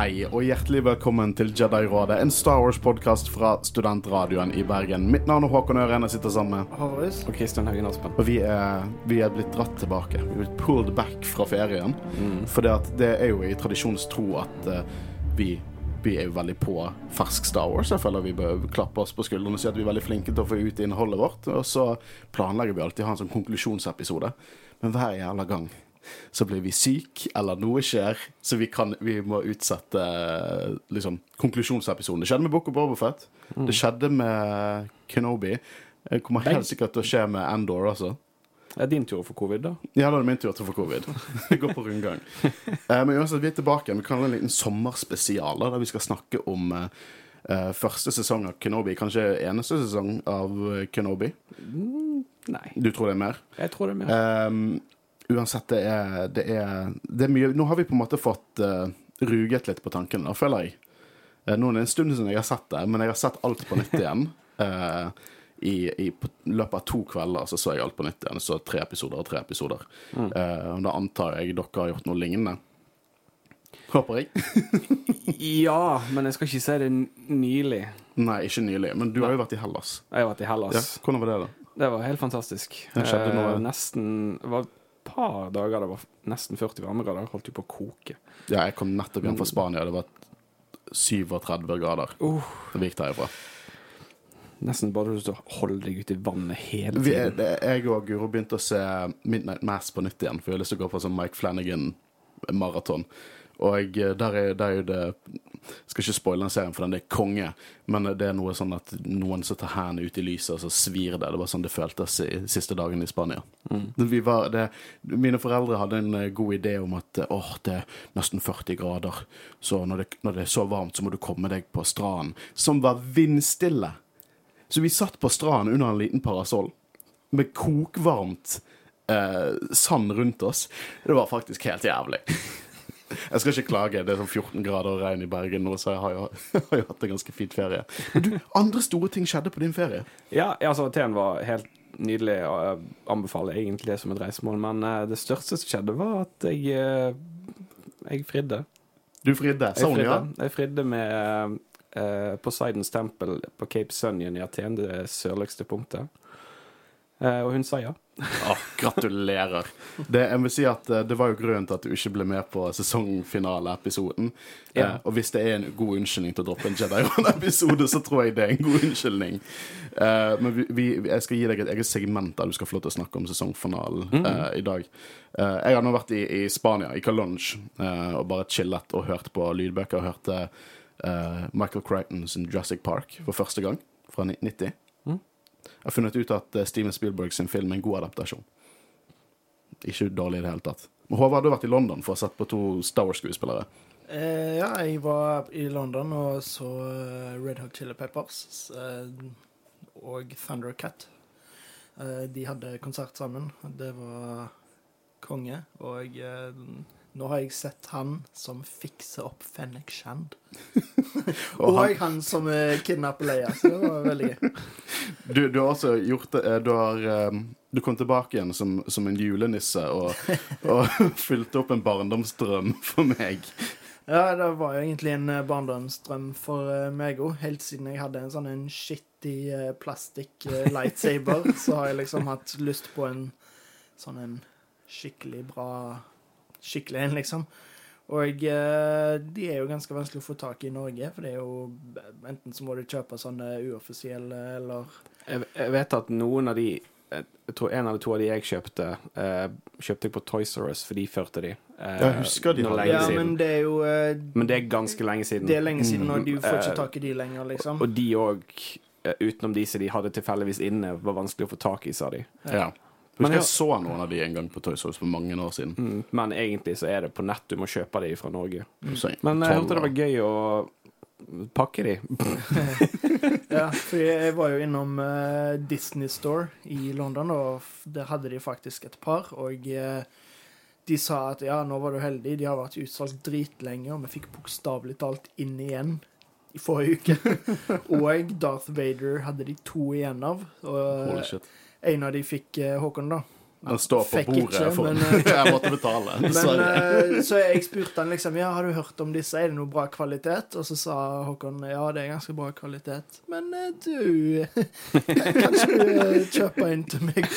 Hei og hjertelig velkommen til Jedi-rådet, en Star Wars-podkast fra studentradioen i Bergen. Mitt navn er Håkon Øren, jeg sitter sammen med Håvard. Og Kristian Haugen Aspen. Og vi er, vi er blitt dratt tilbake. Vi er blitt pulled back fra ferien. Mm. For det, er jo i tradisjonstro at uh, vi, vi er jo veldig på fersk Star Wars. Jeg føler vi bør klappe oss på skuldrene og si at vi er veldig flinke til å få ut innholdet vårt. Og så planlegger vi alltid å ha en sånn konklusjonsepisode. Men hver jævla gang så blir vi syk, eller noe skjer, så vi, kan, vi må utsette liksom, konklusjonsepisoden. Det skjedde med Book of Bobafett. Det skjedde med Kenobi. Det kommer helt sikkert til å skje med Endor altså. Det er din tur få covid, da. Ja, da er det min tur til å få covid. Vi går på rundgang. Eh, men uansett, vi er tilbake. Vi kan ha en liten sommerspesial der vi skal snakke om eh, første sesong av Kenobi. Kanskje eneste sesong av Kenobi? Kenobi. Nei, Du tror det er mer? jeg tror det er mer. Um, uansett, det er, det, er, det er mye Nå har vi på en måte fått uh, ruget litt på tankene, da, føler jeg. Uh, nå er det en stund siden jeg har sett det, men jeg har sett alt på nytt igjen. Uh, i, i på løpet av to kvelder så så jeg alt på nytt igjen. Så tre episoder og tre episoder. Uh, da antar jeg dere har gjort noe lignende. Håper jeg. Ja, men jeg skal ikke si det nylig. Nei, ikke nylig. Men du har jo vært i Hellas. Jeg har vært i Ja, Hellas. hvordan var det, da? Det var helt fantastisk. Det skjedde noe- Eh, nesten var par dager det var nesten 40 varmegrader. Holdt jo på å koke. Ja, jeg kom nettopp hjem fra Spania. Det var 37 grader. Uh, Det gikk derifra. nesten bare du å holde deg ute i vannet hele tiden. Vi, jeg og Guro begynte å se Midnight Mass på nytt igjen, for vi har lyst til å gå på sånn Mike Flanagan-maraton. Og eh, der er, der er jo det Skal ikke spoile den serien, for den er konge, men det er noe sånn at noen som tar hendene ut i lyset, og så svir det. Det var sånn det føltes i siste dagen i Spania. Vi var, det, mine foreldre hadde en eh, god idé om at eh, åh, det er nesten 40 grader, så når det, når det er så varmt, så må du komme deg på stranden. Som var vindstille. Så vi satt på stranden under en liten parasoll med kokvarmt eh, sand rundt oss. Det var faktisk helt jævlig. Jeg skal ikke klage. Det er sånn 14 grader og regn i Bergen nå, så jeg har jo, har jo hatt en ganske fint ferie. Men du, andre store ting skjedde på din ferie. Ja, altså, Aten var helt nydelig, og jeg anbefaler egentlig det som et reisemål. Men uh, det største som skjedde, var at jeg uh, Jeg fridde. Du fridde. Jeg hun fridde, jeg fridde med uh, Poseidons tempel på Cape Sunnion i Aten, det sørligste punktet. Eh, og hun sa ja. Oh, gratulerer. Det, jeg vil si at eh, det var jo grunnen til at du ikke ble med på sesongfinaleepisoden. Ja. Eh, og hvis det er en god unnskyldning til å droppe en Jedi-episode, så tror jeg det er en god unnskyldning. Eh, men vi, vi, jeg skal gi deg et eget segment der du skal få lov til å snakke om sesongfinalen eh, i dag. Eh, jeg har nå vært i, i Spania, i Calonge, eh, og bare chillet og hørt på lydbøker. Og hørte eh, Michael Crichton sin Jurassic Park for første gang, fra 1990. Jeg har funnet ut at eh, Steven Spielberg sin film er en god adaptasjon. Ikke dårlig i det hele tatt. Men Håvard, du har vært i London for å ha sett på to Star Wars-skuespillere. Eh, ja, jeg var i London og så eh, Red Hot Chili Peppers eh, og Thundercat. Eh, de hadde konsert sammen. Det var konge. Og eh, nå har jeg sett han som fikser opp Fennek Shand. Og han, han som uh, kidnapper Leia. Så det var veldig gøy. du, du har også gjort det eh, Du har eh, Du kom tilbake igjen som, som en julenisse og, og fylte opp en barndomsdrøm for meg. Ja, det var jo egentlig en eh, barndomsdrøm for eh, meg òg. Helt siden jeg hadde en sånn en skittig uh, plastikk eh, lightsaber, så har jeg liksom hatt lyst på en sånn en skikkelig bra Skikkelig en, liksom. Og eh, de er jo ganske vanskelig å få tak i i Norge, for det er jo enten så må du kjøpe sånne uoffisielle, eller Jeg, jeg vet at noen av de jeg tror En eller to av de jeg kjøpte, eh, kjøpte jeg på Toys R Us, for de førte de. eh, Jeg husker de hadde- Ja, men det er jo eh, Men det er ganske lenge siden. Det er lenge siden, og du får Eh, ikke tak i de lenger, liksom. Og de òg, utenom de som de hadde tilfeldigvis inne, var vanskelig å få tak i, sa de. Ja. Men Husker jeg- jeg så noen av de en gang på Toys R Us for mange år siden. Mm, Men egentlig så er det på nett du må kjøpe de fra Norge. Mm. Men jeg tolv hørte det var gøy å pakke de. Ja, for jeg var jo innom uh, Disney Store i London, og der hadde de faktisk et par. Og uh, de sa at ja, nå var du heldig, de har vært utsolgt dritlenge, og vi fikk bokstavelig talt inn igjen i forrige uke. og Darth Vader hadde de to igjen av. Holy shit. En av de fikk eh, Håkon, da. Den står på Fikk bordet. ikke, for, men, eh, jeg måtte betale. Men, eh, så jeg spurte han liksom Ja, har du hørt om disse, er det noe bra kvalitet? Og så sa Håkon ja, det er ganske bra kvalitet. Men du Kanskje du kjøper en til meg?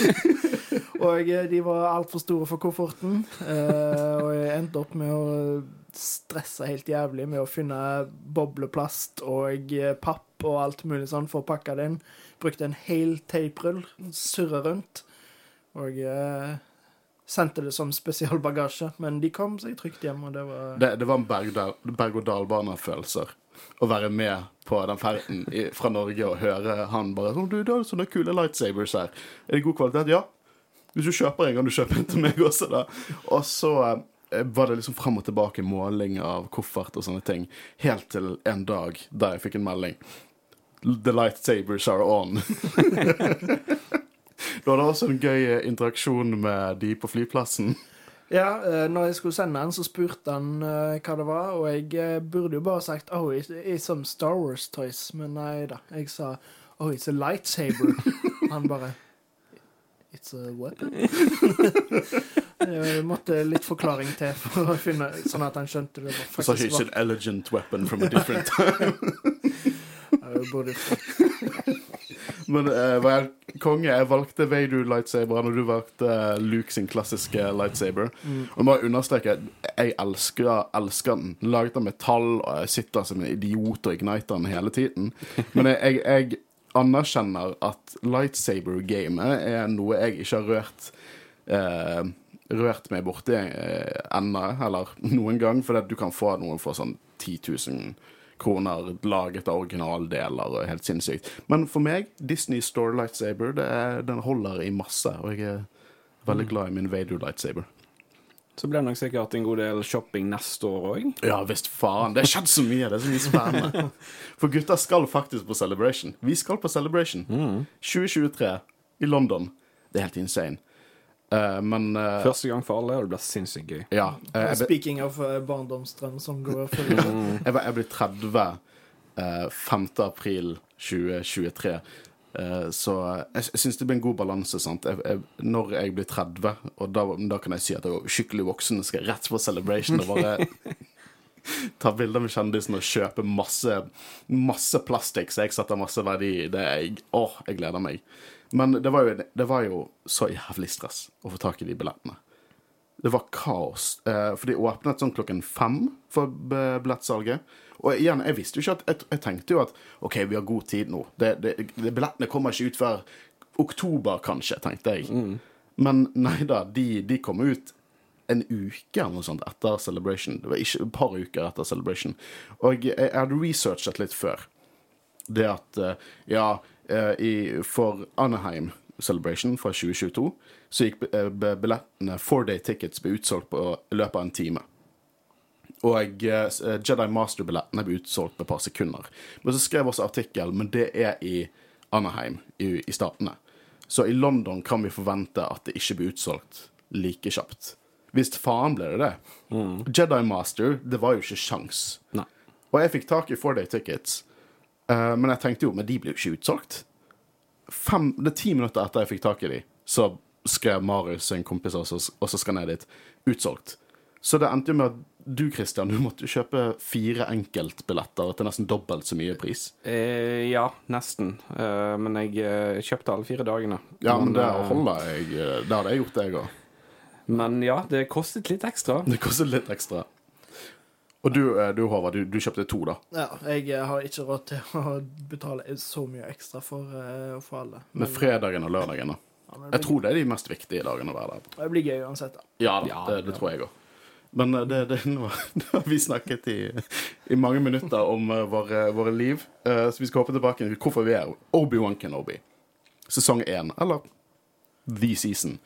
og de var altfor store for kofferten. eh, og jeg endte opp med å stresse helt jævlig med å finne bobleplast og papp og alt mulig sånn for å pakke det inn. Brukte en hel teiprull, surre rundt. Og eh, sendte det som spesialbagasje. Men de kom seg trygt hjem, og det var Det, det var en berg- berg-og-dal-bane-følelser. Å være med på den ferden i, fra Norge og høre han bare sånn, Du, du har sånne kule lightsabers her. Er det god kvalitet? Ja. Hvis du kjøper en, kan du kjøpe en til meg også, da. Og så eh, var det liksom frem og tilbake måling av koffert og sånne ting. Helt til en dag da jeg fikk en melding. The lightsabers are on. du hadde også en gøy eh, interaksjon med de på flyplassen. Ja, eh, når jeg skulle sende den, så spurte han eh, hva det var, og jeg burde jo bare sagt Oh, it's, it's some Star Wars toys, men nei da. Jeg sa Oh, it's a lightsaber. han bare It's a weapon? jeg måtte litt forklaring til for å finne Sånn at han skjønte det var faktisk it's an elegant weapon from a different Jeg burde Men uh, var jeg konge? Jeg valgte Veidu lightsaber og du valgte eh, Luke sin klassiske lightsaber. Og jeg må understreke jeg elsker, elsker den. Laget av metall, og jeg sitter som en idiot og igniter den hele tiden. Men jeg, jeg anerkjenner at lightsaber-gamet er noe jeg ikke har rørt eh, Rørt meg borti eh, ennå, eller noen gang, fordi du kan få noen for sånn 10 000 kroner laget av originaldeler og helt sinnssykt. Men for meg, Disney Store Lightsaber, det er, den holder i masse, og jeg er veldig glad i min Vader Lightsaber. Så blir det nok sikkert en god del shopping neste år òg. Ja visst faen. Det har skjedd så mye. Det er så mye spennende. For gutta skal faktisk på Celebration. Vi skal på Celebration. 2023 i London. Det er helt insane. Eh, men eh, Første gang for alle, og det blir sinnssykt gøy. ja. eh, jeg, ble- Speaking of uh, barndomsdrøm som går for jeg, jeg blir 30 eh, 5. april 2023. Eh, så jeg, jeg syns det blir en god balanse. sant? Jeg, jeg, når jeg blir 30, og da, da kan jeg si at jeg er skikkelig voksen, skal jeg rett på Celebration og bare ta bilder med kjendisen og kjøpe masse, masse plastikk så jeg setter masse verdi i. Det jeg, åh, jeg gleder meg. Men det var, jo, det var jo så jævlig stress å få tak i de billettene. Det var kaos. Eh, for de åpnet sånn klokken fem for billettsalget. Og igjen, jeg visste jo ikke at Jeg, jeg tenkte jo at OK, vi har god tid nå. Det, det, billettene kommer ikke ut før oktober, kanskje, tenkte jeg. Men nei da, de, de kom ut en uke eller noe sånt etter Celebration. Det var ikke et par uker etter Celebration. Og jeg, jeg hadde researchet litt før. Det at eh, Ja, i, for Anaheim Celebration fra 2022 så gikk eh, billettene four day tickets ble utsolgt på løpet av en time. Og eh, eh, Jedi Master-billettene ble utsolgt på et par sekunder. Men så skrev også artikkel, men det er i Anaheim i, i statene. Så i London kan vi forvente at det ikke blir utsolgt like kjapt. Hvis faen ble det det. Jedi Master, det var jo ikke sjans. Nei. Og jeg fikk tak i four day tickets, eh, men jeg tenkte jo, men de blir jo ikke utsolgt. Fem, det er ti minutter etter jeg fikk tak i de, så skrev Marius, en kompis også, og så skal ned dit, utsolgt. Så det endte jo med at du, Christian, du måtte kjøpe fire enkeltbilletter til nesten dobbelt så mye pris. Eh, ja, nesten. Eh, men jeg eh, kjøpte alle fire dagene. Ja, men det eh, holder jeg. eh, Det hadde jeg gjort, jeg òg. Men ja, det kostet litt ekstra. Det kostet litt ekstra. Og du, eh, du Håvard, du, du kjøpte to, da. Ja, jeg eh, har ikke råd til å betale så mye ekstra for, eh, for alle. Men fredagen og lørdagen, da. ja, blir... Jeg tror det er de mest viktige dagene å være der det blir gøy uansett. da. Ja da, det, det tror jeg òg. Men det, det, nå, nå har vi snakket i, i mange minutter om våre, våre liv, Eh, så vi skal hoppe tilbake til hvorfor vi er Obi-Wan Kenobi. Sesong én, eller The Season.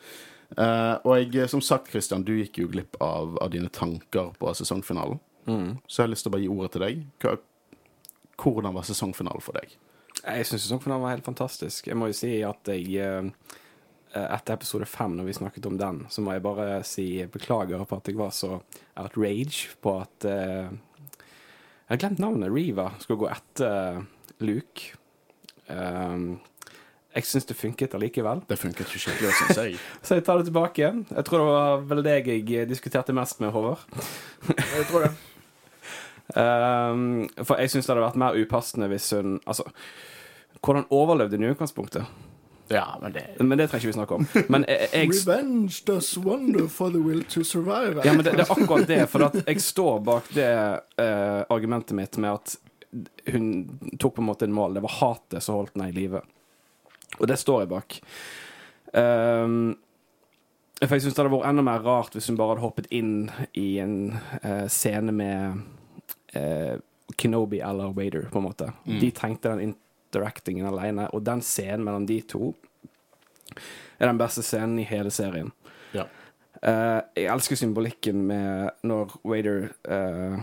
Uh, og jeg, som sagt, Christian, du gikk jo glipp av, av dine tanker på sesongfinalen. Så jeg har lyst til å bare gi ordet til deg. Hva, hvordan var sesongfinalen for deg? Jeg syns sesongfinalen var helt fantastisk. Jeg må jo si at jeg eh, Etter episode fem, når vi snakket om den, så må jeg bare si beklager på at jeg var så outrage på at uh, Jeg har glemt navnet. Reeva skulle gå etter Luke. Um, jeg syns det funket allikevel. Det funket ikke skikkelig, syns jeg. Så jeg tar det tilbake. Jeg tror det var vel deg jeg diskuterte mest med, Håvard. Jeg tror det. Ehm, for jeg syns det hadde vært mer upassende hvis hun Altså, hvordan overlevde hun i utgangspunktet? Ja, men det Men det trenger ikke vi snakke om. Men jeg, jeg Revenge does wonder for the will to survive. Ja, men det, det er akkurat det. For at jeg står bak det uh, argumentet mitt med at hun tok på en måte en mål. Det var hatet som holdt henne i live. Og det står jeg bak. Um, for jeg syns det hadde vært enda mer rart hvis hun bare hadde hoppet inn i en uh, scene med eh, Kenobi eller Wader, på en måte. De trengte den interactingen alene, og den scenen mellom de to er den beste scenen i hele serien. Ja. Eh, jeg elsker symbolikken med når Wader eh,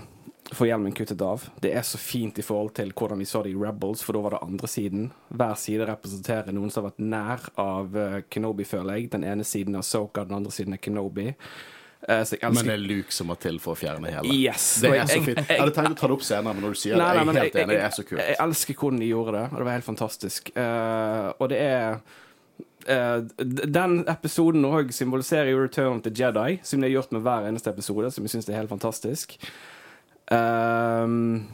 får hjelmen kuttet av. Det er så fint i forhold til hvordan vi så det i Rebels, for da var det andre siden. Hver side representerer noen som har vært nær av eh, Kenobi, føler jeg. Den ene siden er Soka, den andre siden er Kenobi. Eh, så Men det er Luke som må til for å fjerne hele. Yes! Det er så fint. jeg- Jeg hadde tenkt å ta det opp senere, men når du sier Nei, det, jeg er helt enig. Det er så kult. jeg elsker hvordan de gjorde det, og det var helt fantastisk. Uh, og det er uh, Den episoden òg symboliserer jo Return to Jedi, som de har gjort med hver eneste episode, som jeg syns er helt fantastisk. Ehm,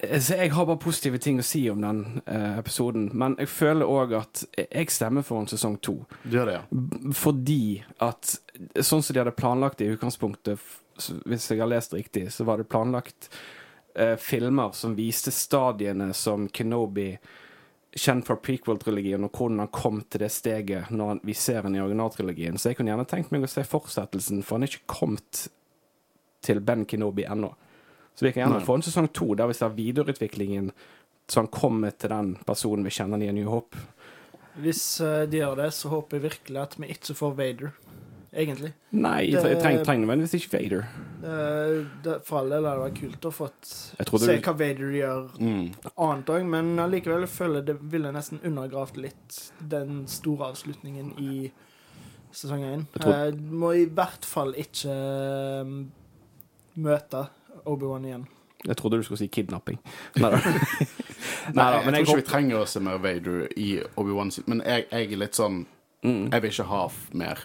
så jeg har bare positive ting å si om den eh, episoden, men jeg føler òg at jeg stemmer for en sesong to. Gjør det, ja. Fordi at sånn som de hadde planlagt det i utgangspunktet, hvis jeg har lest riktig, så var det planlagt eh, filmer som viste stadiene som Kenobi Kjent fra prequel-trilogien, og hvordan han kom til det steget når han, vi ser han i originaltrilogien. Så jeg kunne gjerne tenkt meg å se fortsettelsen, for han er ikke kommet til Ben Kenobi ennå. Så vi kan gjerne Nei. få en sesong to der vi ser videreutviklingen så han kommer til den personen vi kjenner i New Hope. Hvis eh, de gjør det, så håper jeg virkelig at vi ikke får Vader. Egentlig. Nei, Det- jeg trenger, trenger nødvendigvis ikke Vader. Det, det, for all del hadde det vært kult å få se du- hva Vader gjør Mm. annet òg, men allikevel føler jeg det ville nesten undergravd litt den store avslutningen i sesong én. Tror- Eh, må i hvert fall ikke eh, møte Obi-Wan igjen. Jeg trodde du skulle si kidnapping. Nei, Neida, jeg, men jeg tror ikke vi trenger å se mer Vader i Obi-Wan sin Men jeg, jeg er litt sånn mm. Jeg vil ikke ha mer.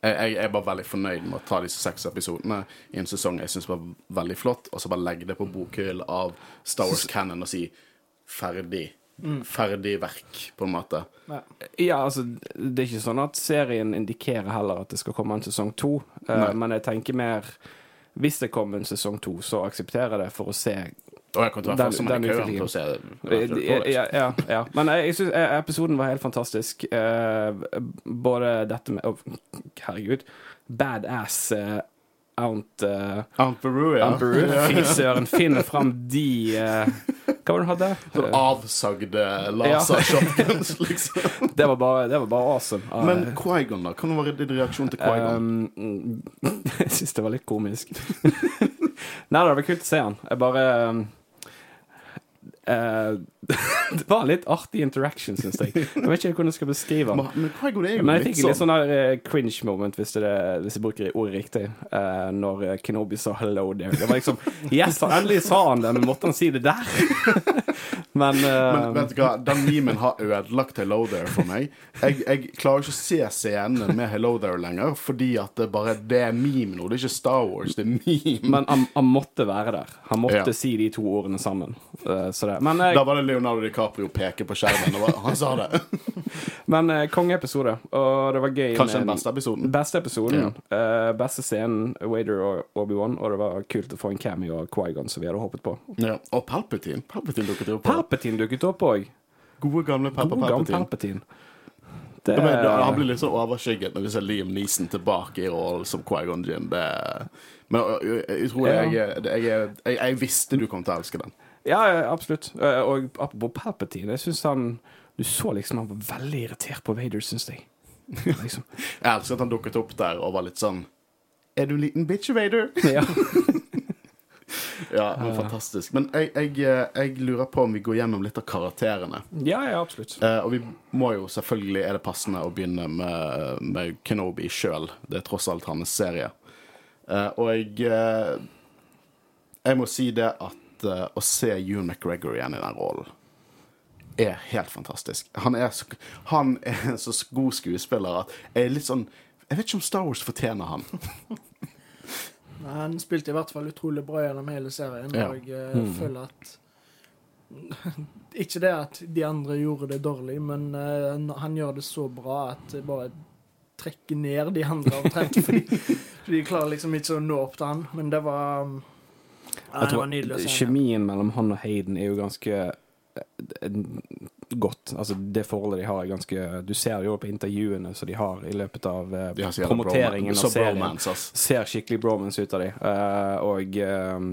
Jeg, jeg jeg er bare veldig fornøyd med å ta disse seks episodene i en sesong jeg syns var veldig flott, og så bare legge det på bokhyll av Star Wars Cannon og si ferdig. Ferdig verk, på en måte. Ja. Ja, altså, det er ikke sånn at serien indikerer heller at det skal komme en sesong to, uh, men jeg tenker mer Hvis det kommer en sesong to, så aksepterer jeg det for å se Og jeg kommer til å være Den- den utviklingen. å se Eh, ja, ja, ja. Men jeg, jeg syns episoden var helt fantastisk. Eh, både dette med oh, Herregud. Badass uh, Aunt uh, Aunt Beru, ja. Aunt Beru. Fy søren, finner fram de uh, Hva var det du hadde? Sånn avsagde laser-shotguns, liksom. Det var bare, det var bare awesome. Eh, Men Quaigon, da? Hva var din reaksjon til Quaigon? Um, jeg syns det var litt komisk. Nei, det var kult å se han. Jeg bare um, eh, Det var litt artig interaction, syns jeg. Jeg vet ikke hvordan jeg skal beskrive den. Men Men jeg fikk litt sånn der eh, cringe moment, hvis, det, hvis jeg bruker ordet riktig, uh, når Kenobi sa 'hello there'. Det var liksom Yes, han endelig sa han det, men måtte han si det der? men, uh, Men vet du hva, den memen har ødelagt Hello There for meg. Jeg, jeg klarer ikke å se scenene med Hello There lenger, fordi at det bare det er meme nå. Det er ikke Star Wars, det er meme. men han, han måtte være der. Han måtte Ja. si de to ordene sammen. Så det. Men, eh, Da var det Leonardo DiCaprio peke på skjermen, og han sa det. men eh, kongeepisode, og det var gøy. Kanskje den beste episoden. Beste episoden. eh, beste scenen, Wader og Obi-Wan, og det var kult å få en cameo av Quaigon, som vi hadde håpet på. Ja. Og Palpatine. Palpatine dukket opp. Palpatine dukket opp òg. Gode, gamle Peppa God gammel Palpatine. Palpatine. Det, Det, da- han blir litt sånn overskygget når vi ser Liam Neeson tilbake i rollen som Quaigon Jinn. Det Men ø, ø, utrolig. Ja. Jeg, jeg, jeg, er- jeg, jeg visste du kom til å elske den. Ja, absolutt. Eh, Og apropos Palpatine, jeg syns han Du så liksom han var veldig irritert på Vader, syns jeg. Liksom. Jeg elsker at han dukket opp der og var litt sånn Er du en liten bitch, Vader? Ja. Ja, men fantastisk. Men jeg, jeg, eh, jeg lurer på om vi går gjennom litt av karakterene. ja, ja, absolutt. Eh, og vi må jo selvfølgelig, er det passende å begynne med, med Kenobi sjøl. Det er tross alt hans serie. Eh, og jeg eh, Jeg må si det at eh, å se Ewan McGregor igjen i den rollen er helt fantastisk. Han er, så, han er en så god skuespiller at jeg er litt sånn Jeg vet ikke om Star Wars fortjener han. Nei, Han spilte i hvert fall utrolig bra gjennom hele serien, Ja. og jeg eh, føler at Ikke det at de andre gjorde det dårlig, men uh, han gjør det så bra at det bare trekker ned de andre omtrent. fordi, fordi de klarer liksom ikke å nå opp til han. Men det var um, Jeg tror var nydelig å se. Kjemien mellom han og Hayden er jo ganske eh, godt. Altså, det forholdet de har, er ganske Du ser jo på intervjuene som de har i løpet av eh, promoteringen av serien. bromance. Ser skikkelig bromance ut av de. Uh, og ehm,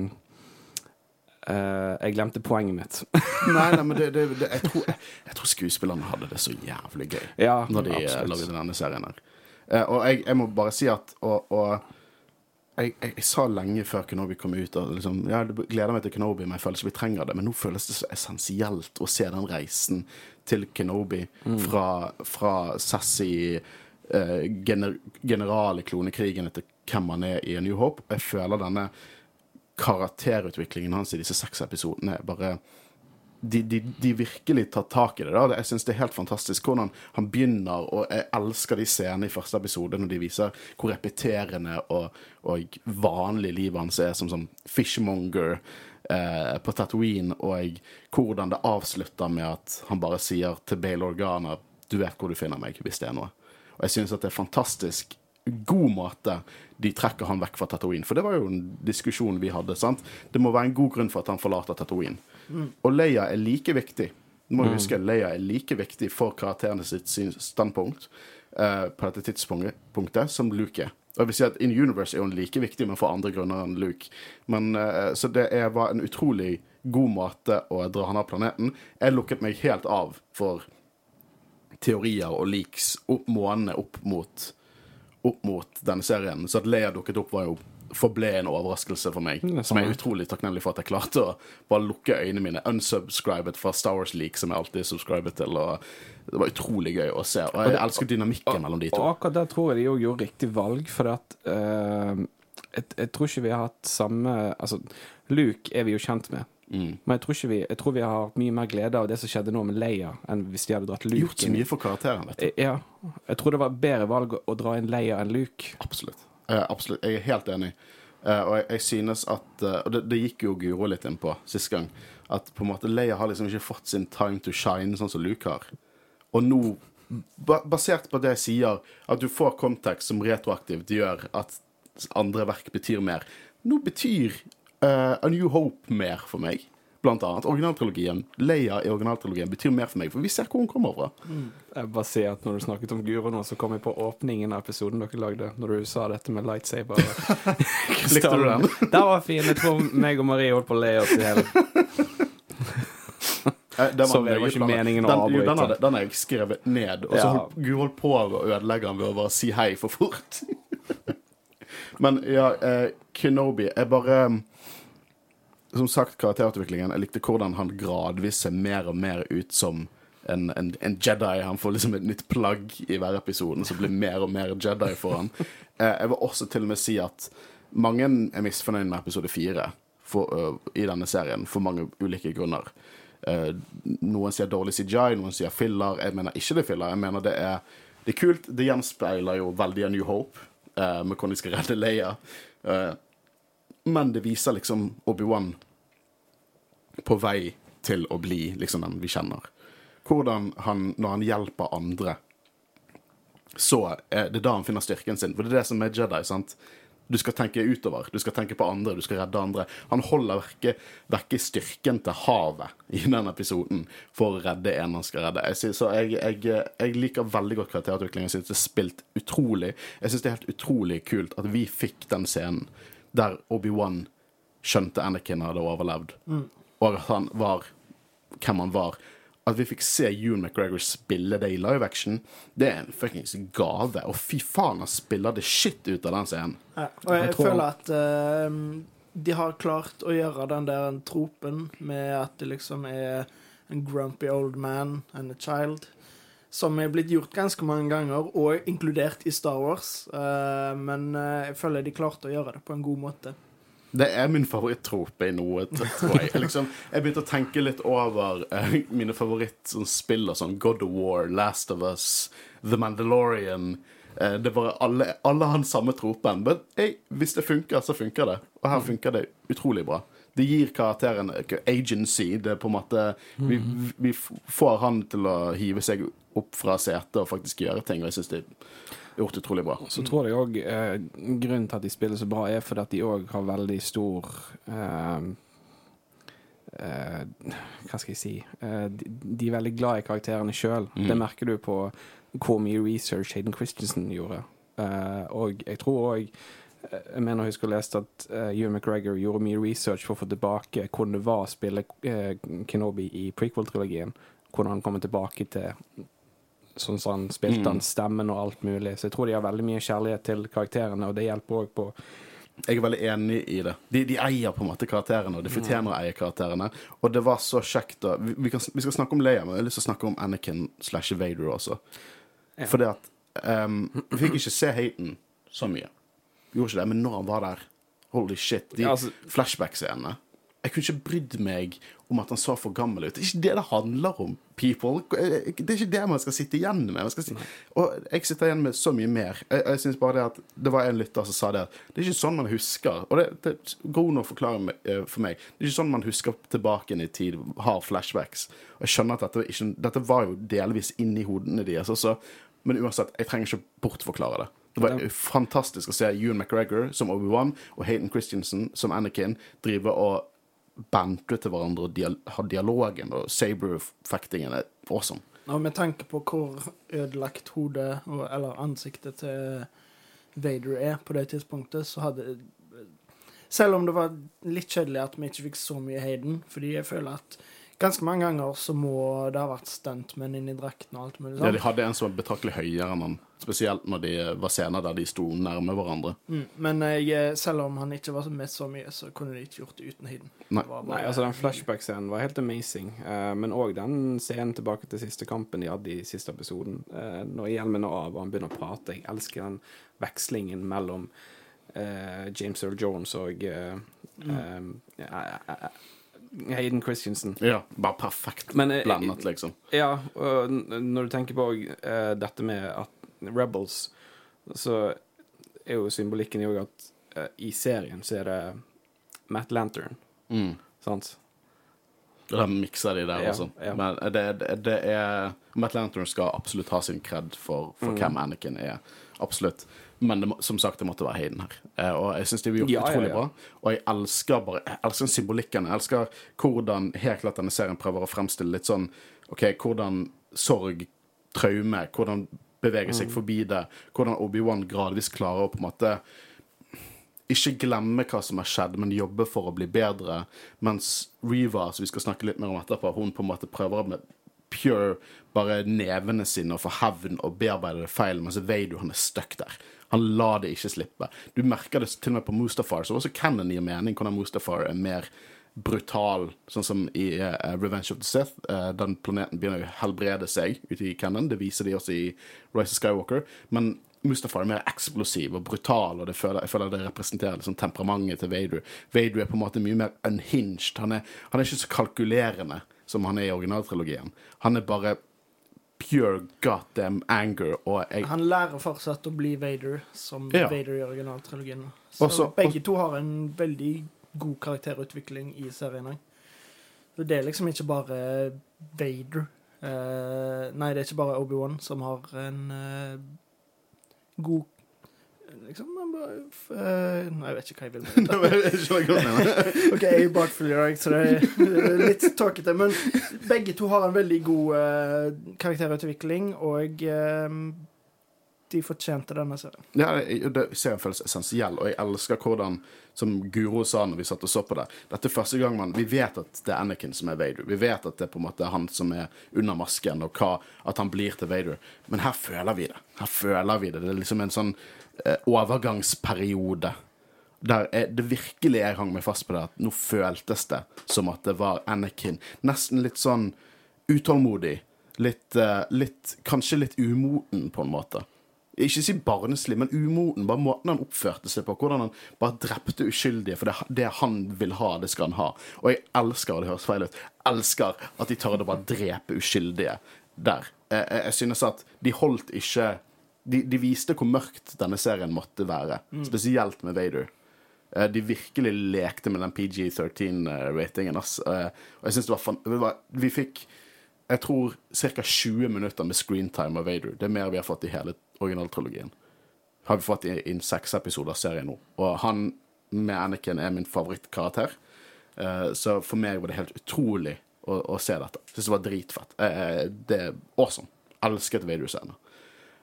uh, jeg glemte poenget mitt. Nei, nei, men det, det, det, jeg, tror, jeg, jeg tror skuespillerne hadde det så jævlig gøy ja, når de eh, absolutt. lagde denne serien her. uh, og jeg, jeg må bare si at Og, og jeg, jeg, jeg sa lenge før Kenobi kom ut at liksom, jeg gleder meg til Kenobi, men jeg føler ikke vi trenger det. Men nå føles det så essensielt å se den reisen til Kenobi fra, fra sassy eh, gener, general i klonekrigene til hvem han er i A New Hope. Jeg føler denne karakterutviklingen hans i disse seks episodene bare de, de, de virkelig tar tak i det. da. Jeg syns det er helt fantastisk hvordan han begynner, og jeg elsker de scenene i første episode når de viser hvor repeterende og, og vanlig livet hans er som sånn fishmonger eh, på Tatooine, og hvordan det avslutter med at han bare sier til Bale Organa du vet hvor du finner meg hvis det er noe. Og jeg syns at det er fantastisk god måte de trekker han vekk fra Tatooine. For det var jo en diskusjon vi hadde. sant? Det må være en god grunn for at han forlater Tatooine. Og Leia er like viktig. Du må mm. huske Leia er like viktig for karakterene sitt standpunkt eh, på dette tidspunktet som Luke er. Og jeg vil si at In Universe er hun like viktig, men for andre grunner enn Luke. Men, eh, så det er, var en utrolig god måte å dra han av planeten. Jeg lukket meg helt av for teorier og leaks opp månedene opp mot, opp mot denne serien. Så at Leia dukket opp, var jo forble en overraskelse for meg. Som jeg er utrolig takknemlig for at jeg klarte å bare lukke øynene mine. Unsubscribet fra Star Wars Leak, som jeg alltid er subscribet til. Det var utrolig gøy å se. Og jeg elsker dynamikken mellom de to. Og akkurat der tror jeg de òg gjorde riktig valg, for at uh, jeg, jeg tror ikke vi har hatt samme Altså, Luke er vi jo kjent med. Mm. Men jeg tror, vi, jeg tror vi har hatt mye mer glede av det som skjedde nå med Leia, enn hvis de hadde dratt Luke Gjort så mye for karakteren, vet du. Eh, Ja. Jeg tror det var bedre valg å, dra inn Leia enn Luke. Absolutt. Eh, absolutt. Jeg er helt enig. Eh, og jeg, jeg synes at eh, Og det, det gikk jo Guro litt inn på sist gang. At på en måte Leia har liksom ikke fått sin time to shine sånn som Luke har. Og nå, ba, basert på det jeg sier, at du får kontekst som retroaktivt gjør at andre verk betyr mer. Nå betyr eh, A New Hope mer for meg. Blant annet. Originaltrilogien, Leia i originaltrilogien betyr mer for meg, for vi ser hvor hun kommer fra. Jeg bare sier at Når du snakket om Guro nå, så kom jeg på åpningen av episoden dere lagde. Når du sa dette med lightsaber. Likte du den? Den var fin. Jeg tror meg og Marie holdt på å le oss i hjel. Eh, den Sorry, det var ikke meningen å avbryte. Den, den, den har jeg skrevet ned, og så Ja. holdt Gud holdt på å ødelegge den ved å bare si hei for fort. Men ja, eh, Kenobi er bare mm, Som sagt, karakterutviklingen. Jeg likte hvordan han gradvis ser mer og mer ut som en, en, en Jedi. Han får liksom et nytt plagg i hver episode som blir mer og mer Jedi for han. Eh, jeg vil også til og med si at mange er misfornøyd med episode fire øh, i denne serien for mange ulike grunner. Uh, noen sier dårlig CGI, noen sier filler. Jeg mener ikke det er filler. Jeg mener det er, det er kult. Det gjenspeiler jo veldig A New Hope, uh, med hvordan de skal redde Leia. Eh, men det viser liksom Obi-Wan på vei til å bli liksom den vi kjenner. Hvordan han, når han hjelper andre, så er det da han finner styrken sin. For det er det som er Jedi. sant? Du skal tenke utover, du skal tenke på andre, du skal redde andre. Han holder vekke, vekke styrken til havet i den episoden for å redde en han skal redde. Jeg, synes, så jeg, jeg, jeg liker veldig godt karakterutviklingen. Jeg syns det er spilt utrolig. Jeg syns det er helt utrolig kult at vi fikk den scenen der Obi-Wan skjønte Anakin hadde overlevd, og at han var hvem han var. At vi fikk se Ewan McGregor spille det i live action, det er en fuckings gave. Og fy faen, han spiller det shit ut av den scenen. Ja, og jeg, Jeg tror- føler at uh, de har klart å gjøre den der tropen med at det liksom er en grumpy old man and a child, som er blitt gjort ganske mange ganger, og inkludert i Star Wars. Eh, men eh, jeg føler de klarte å gjøre det på en god måte. Det er min favorittrope i noe, tror jeg. Liksom, jeg begynte å tenke litt over uh, mine favorittspill og sånn. God of War, Last of Us, The Mandalorian. Uh, det var alle, alle har den samme tropen. Men hey, hvis det funker, så funker det. Og her funker det utrolig bra. Det gir karakteren agency. Det er på en måte Vi, vi får han til å hive seg opp fra setet og faktisk gjøre ting, og jeg syns det er gjort utrolig bra. Så tror jeg òg eh, grunnen til at de spiller så bra, er fordi at de òg har veldig stor eh, eh, Hva skal jeg si eh, de, de er veldig glad i karakterene sjøl. Mm. Det merker du på hvor mye research Hayden Christensen gjorde. Eh, og jeg tror òg Jeg mener jeg å lese at uh, Ewan McGregor gjorde mye research for å få tilbake hvordan det var å spille uh, Kenobi i prequel-trilogien. Hvordan han kommer tilbake til sånn som han spilte Mm. han stemmen og alt mulig. Så jeg tror de har veldig mye kjærlighet til karakterene, og det hjelper òg på Jeg er veldig enig i det. De, de eier på en måte karakterene, og de fortjener å eie karakterene. Og det var så kjekt å Vi, vi, kan, vi skal snakke om Leia, men jeg har lyst til å snakke om Anakin slash Vader også. Ja. Fordi at um, Vi fikk ikke se Hayden så mye. Vi gjorde ikke det, men når han var der Holy shit. De altså- flashback-scenene. Jeg kunne ikke brydd meg om at han så for gammel ut. Det er ikke det det handler om, people. Det er ikke det man skal sitte igjen med. Man skal si og jeg sitter igjen med så mye mer. Jeg, jeg synes bare Det at det var en lytter som sa det at det er ikke sånn man husker. Og det, det er god nok forklaring eh, for meg. Det er ikke sånn man husker tilbake i tid, har flashbacks. Og jeg skjønner at dette, ikke, dette var jo delvis inni hodene deres også. Men uansett, jeg trenger ikke bortforklare det. Det var fantastisk å se Ewan McGregor som Obi-Wan og Hayden Christensen som Anakin drive og bante til hverandre og dial har dialogen, og saber-fektingen er awesome. Og med tanke på hvor ødelagt hodet, og- eller ansiktet til Vader er på det tidspunktet, så hadde Selv om det var litt kjedelig at vi ikke fikk så mye Hayden, fordi jeg føler at ganske mange ganger så må det ha vært stuntmenn inni drakten og alt mulig Ja, sånn. de hadde en som var betraktelig høyere enn han, spesielt når de var scener der de sto nærme hverandre. Mm. Men jeg, selv om han ikke var med så mye, så kunne de ikke gjort det uten Hayden. Nei. Det Nei, altså Den flashback-scenen var helt amazing. uh, men òg den scenen tilbake til siste kampen de hadde i siste episoden. uh, når hjelmen er av og han begynner å prate. Jeg elsker den vekslingen mellom uh, James Earl Jones og eh, eh, eh, eh, Hayden Christensen. Ja, bare perfekt Men, eh, blandet, liksom. Ja, og når du tenker på eh, dette med at Rebels, så er jo symbolikken jo at eh, i serien så er det Matt Lantern, Mm. sant? Da mikser de der Ja, også. ja. Men det, det, det er Matt Lantern skal absolutt ha sin kred for, for Mm. hvem Anakin er. Absolutt. Men det, som sagt, det måtte være Hayden her. Eh, og jeg syns de har gjort Ja, ja, utrolig ja. bra. Og jeg elsker bare Jeg elsker symbolikken. Jeg elsker hvordan helt klart denne serien prøver å fremstille litt sånn OK, hvordan sorg, traume, hvordan bevege Mm. seg forbi det. Hvordan Obi-Wan gradvis klarer å på en måte ikke glemme hva som har skjedd, men jobbe for å bli bedre. Mens Reva, som vi skal snakke litt mer om etterpå, hun på en måte prøver med pure bare nevene sine og få hevn og bearbeide det feil, mens Veidu han er stuck der. Han lar det ikke slippe. Du merker det til og med på Mustafar, så også Cannon gir mening hvordan Mustafar er mer brutal, sånn som i uh, Revenge of the Sith. Uh, den planeten begynner å helbrede seg ute i Cannon. Det viser de også i Rise of Skywalker. Men Mustafar er mer eksplosiv og brutal, og føler, jeg føler det representerer liksom temperamentet til Vader. Vader er på en måte mye mer unhinged. Han er, han er ikke så kalkulerende som han er i originaltrilogien. Han er bare pure goddamn anger, jeg Han lærer fortsatt å bli Vader, som Ja. Vader i originaltrilogien. Så Også- begge to har en veldig god karakterutvikling i serien. Så det er liksom ikke bare Vader Uh, Nei, det er ikke bare Obi-Wan som har en uh, god Liksom bare eh, Nei, jeg vet ikke hva jeg vil med det. Jeg skjønner hva du mener. OK, jeg er bakfull så det er litt tåkete. Men begge to har en veldig god uh, karakterutvikling, og eh, de fortjente denne serien. Ja, det- serien føles essensiell, og jeg elsker hvordan, som Guro sa når vi satt og så på det Dette er første gang man Vi vet at det er Anakin som er Vader. Vi vet at det er på en måte han som er under masken, og hva, at han blir til Vader. Men her føler vi det. Her føler vi det. Det er liksom en sånn overgangsperiode. Der jeg, det virkelig jeg hang meg fast på det, at nå føltes det som at det var Anakin. Nesten litt sånn utålmodig. Litt, eh, litt Kanskje litt umoten, på en måte. Ikke si barneslig, men umoden. Bare måten han oppførte seg på. Hvordan han bare drepte uskyldige. For det, det han vil ha, det skal han ha. Og jeg elsker, og det høres feil ut, elsker at de tør å bare drepe uskyldige der. Jeg, jeg, jeg synes at de holdt ikke de, de viste hvor mørkt denne serien måtte være. Spesielt med Vader. Eh, De virkelig lekte med den PG-13-ratingen. Eh, Og jeg synes det var, fan Vi fikk jeg tror ca. 20 minutter med screentime av Vader. Det er mer vi har fått i hele originaltrilogien. Har vi fått i i en seks episoder av serien nå. Og han med Anakin er min favorittkarakter. Eh, Så for meg var det helt utrolig å, å se dette. Syns det var dritfett. Eh, Det er awesome. Elsket Vader-scenen.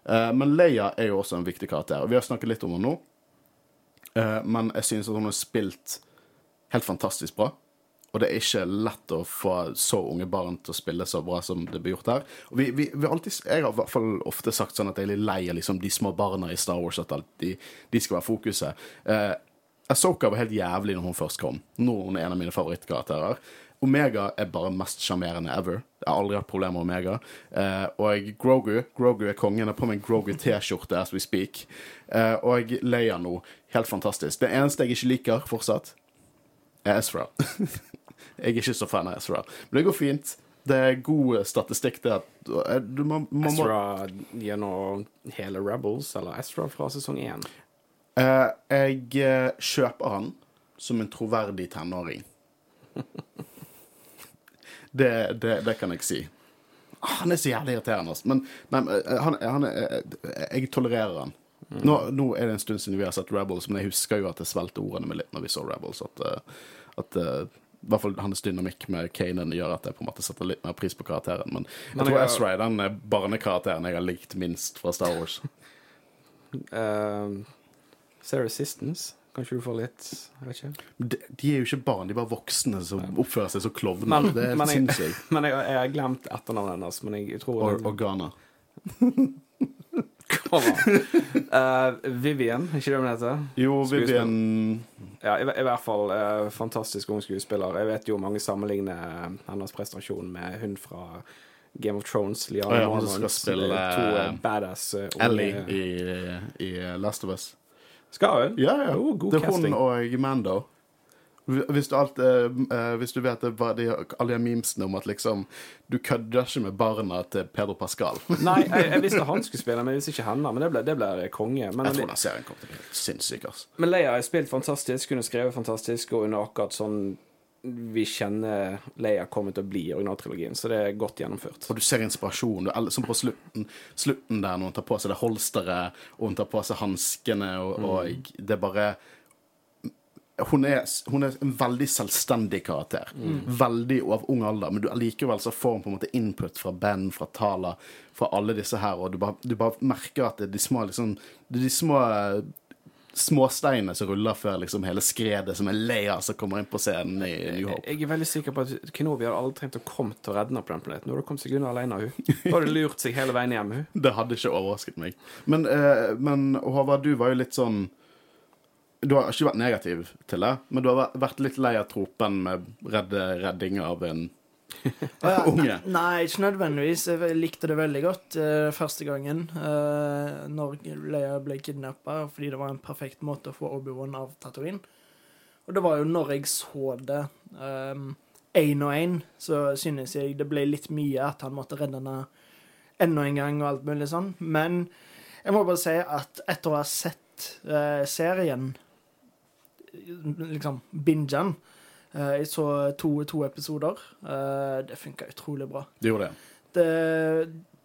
Eh, Men Leia er jo også en viktig karakter. og Vi har snakket litt om henne nå. Eh, Men jeg synes at hun har spilt helt fantastisk bra. Og det er ikke lett å få så unge barn til å spille så bra som det blir gjort her. Og vi, vi, vi alltid, jeg har i hvert fall ofte sagt sånn at jeg er litt lei av liksom, de små barna i Star Wars, at de, de skal være fokuset. Eh, Ahsoka var helt jævlig når hun først kom. Nå er hun en av mine favorittkarakterer. Omega er bare mest sjarmerende ever. Jeg har aldri hatt problemer med Omega. Eh, og Grogu Grogu er kongen. Jeg har på meg en Grogu T-skjorte as we speak. Eh, og Leia nå. Helt fantastisk. Det eneste jeg ikke liker fortsatt, er Ezra. jeg er ikke så fan av Ezra. Men det går fint. Det er god statistikk det. at eh, du må, må Ezra gjennom hele Rebels, eller Ezra fra sesong én. Eh, Jeg eh, kjøper han som en troverdig tenåring. Det, det, det kan jeg si. Ah, Han er så jævlig irriterende. Men, men eh, han, han er, eh, jeg tolererer han. Nå, nå er det en stund siden vi har sett Rebels, men jeg husker jo at jeg svelgte ordene med litt når vi så Rebels. At, eh, at eh, i hvert fall hans dynamikk med Kanan gjør at jeg på en måte setter litt mer pris på karakteren. Men jeg Men tror jeg- Ezra er den eh, barnekarakteren jeg har likt minst fra Star Wars. Uh, Sarah Sistance. Kanskje du får litt Jeg vet ikke. De, de er jo ikke barn, de er bare voksne som oppfører seg som klovner. Men- Det er sinnssykt. Men jeg, jeg har glemt etternavnet hennes. Men jeg tror Or, det, Organa. Kom an. Eh, Vivian, ikke det hun heter? Jo. Vivian Ja, i, i hvert fall uh, fantastisk ung skuespiller. Jeg vet jo mange sammenligner hennes prestasjon med hun fra Game of Thrones. Liana oh, ja, spille, To eh, eh, badass uh, Ellie i, i Last of Us. Skal hun? Ja, ja. Oh, god det er casting. hun og Mando. Hvis du, alt, eh, eh, hvis du vet hva de, alle de memesene om at liksom Du kødder ikke med barna til Pedro Pascal. Nei, jeg, jeg visste han skulle spille, men jeg visste ikke henne. Men det ble, det ble konge. Men, Jeg tror den serien kommer til å bli helt sinnssyk. Altså. men Leia har spilt fantastisk, har skrevet fantastisk, og hun er akkurat sånn vi kjenner Leia kommer til å bli i originaltrilogien, så det er godt gjennomført. Og du ser inspirasjon. Du, som på slutten, slutten der, når hun tar på seg det holsteret, og hun tar på seg hanskene, og, og det er bare hun er, hun er en veldig selvstendig karakter. Veldig av ung alder, men du, likevel så får hun på en måte input fra Ben, fra Tala, fra alle disse her, og du bare, du bare merker at det er de små liksom, det er de små småsteinene som ruller før liksom hele skredet som er Leia som kommer inn på scenen i New Hope. Jeg er veldig sikker på at Kenobi hadde aldri trengt å komme til å redde henne på den planeten. Nå hadde hun kommet seg unna alene, hun. Da hadde lurt seg hele veien hjem, hun. Det hadde ikke overrasket meg. Men, eh, men Håvard, du var jo litt sånn Du har ikke vært negativ til det, men du har vært litt lei av tropen med redde, redding av en unge. Nei, ikke nødvendigvis. Jeg likte det veldig godt eh, første gangen. eh, når Leia ble kidnappa, fordi det var en perfekt måte å få Obi-Wan av Tatooine. Og det var jo når jeg så det én og én, så synes jeg det ble litt mye at han måtte redde henne enda en gang og alt mulig sånn. Men jeg må bare si at etter å ha sett eh, serien, liksom binge den Jeg så to, to episoder. eh, det funka utrolig bra. Det gjorde det. Det,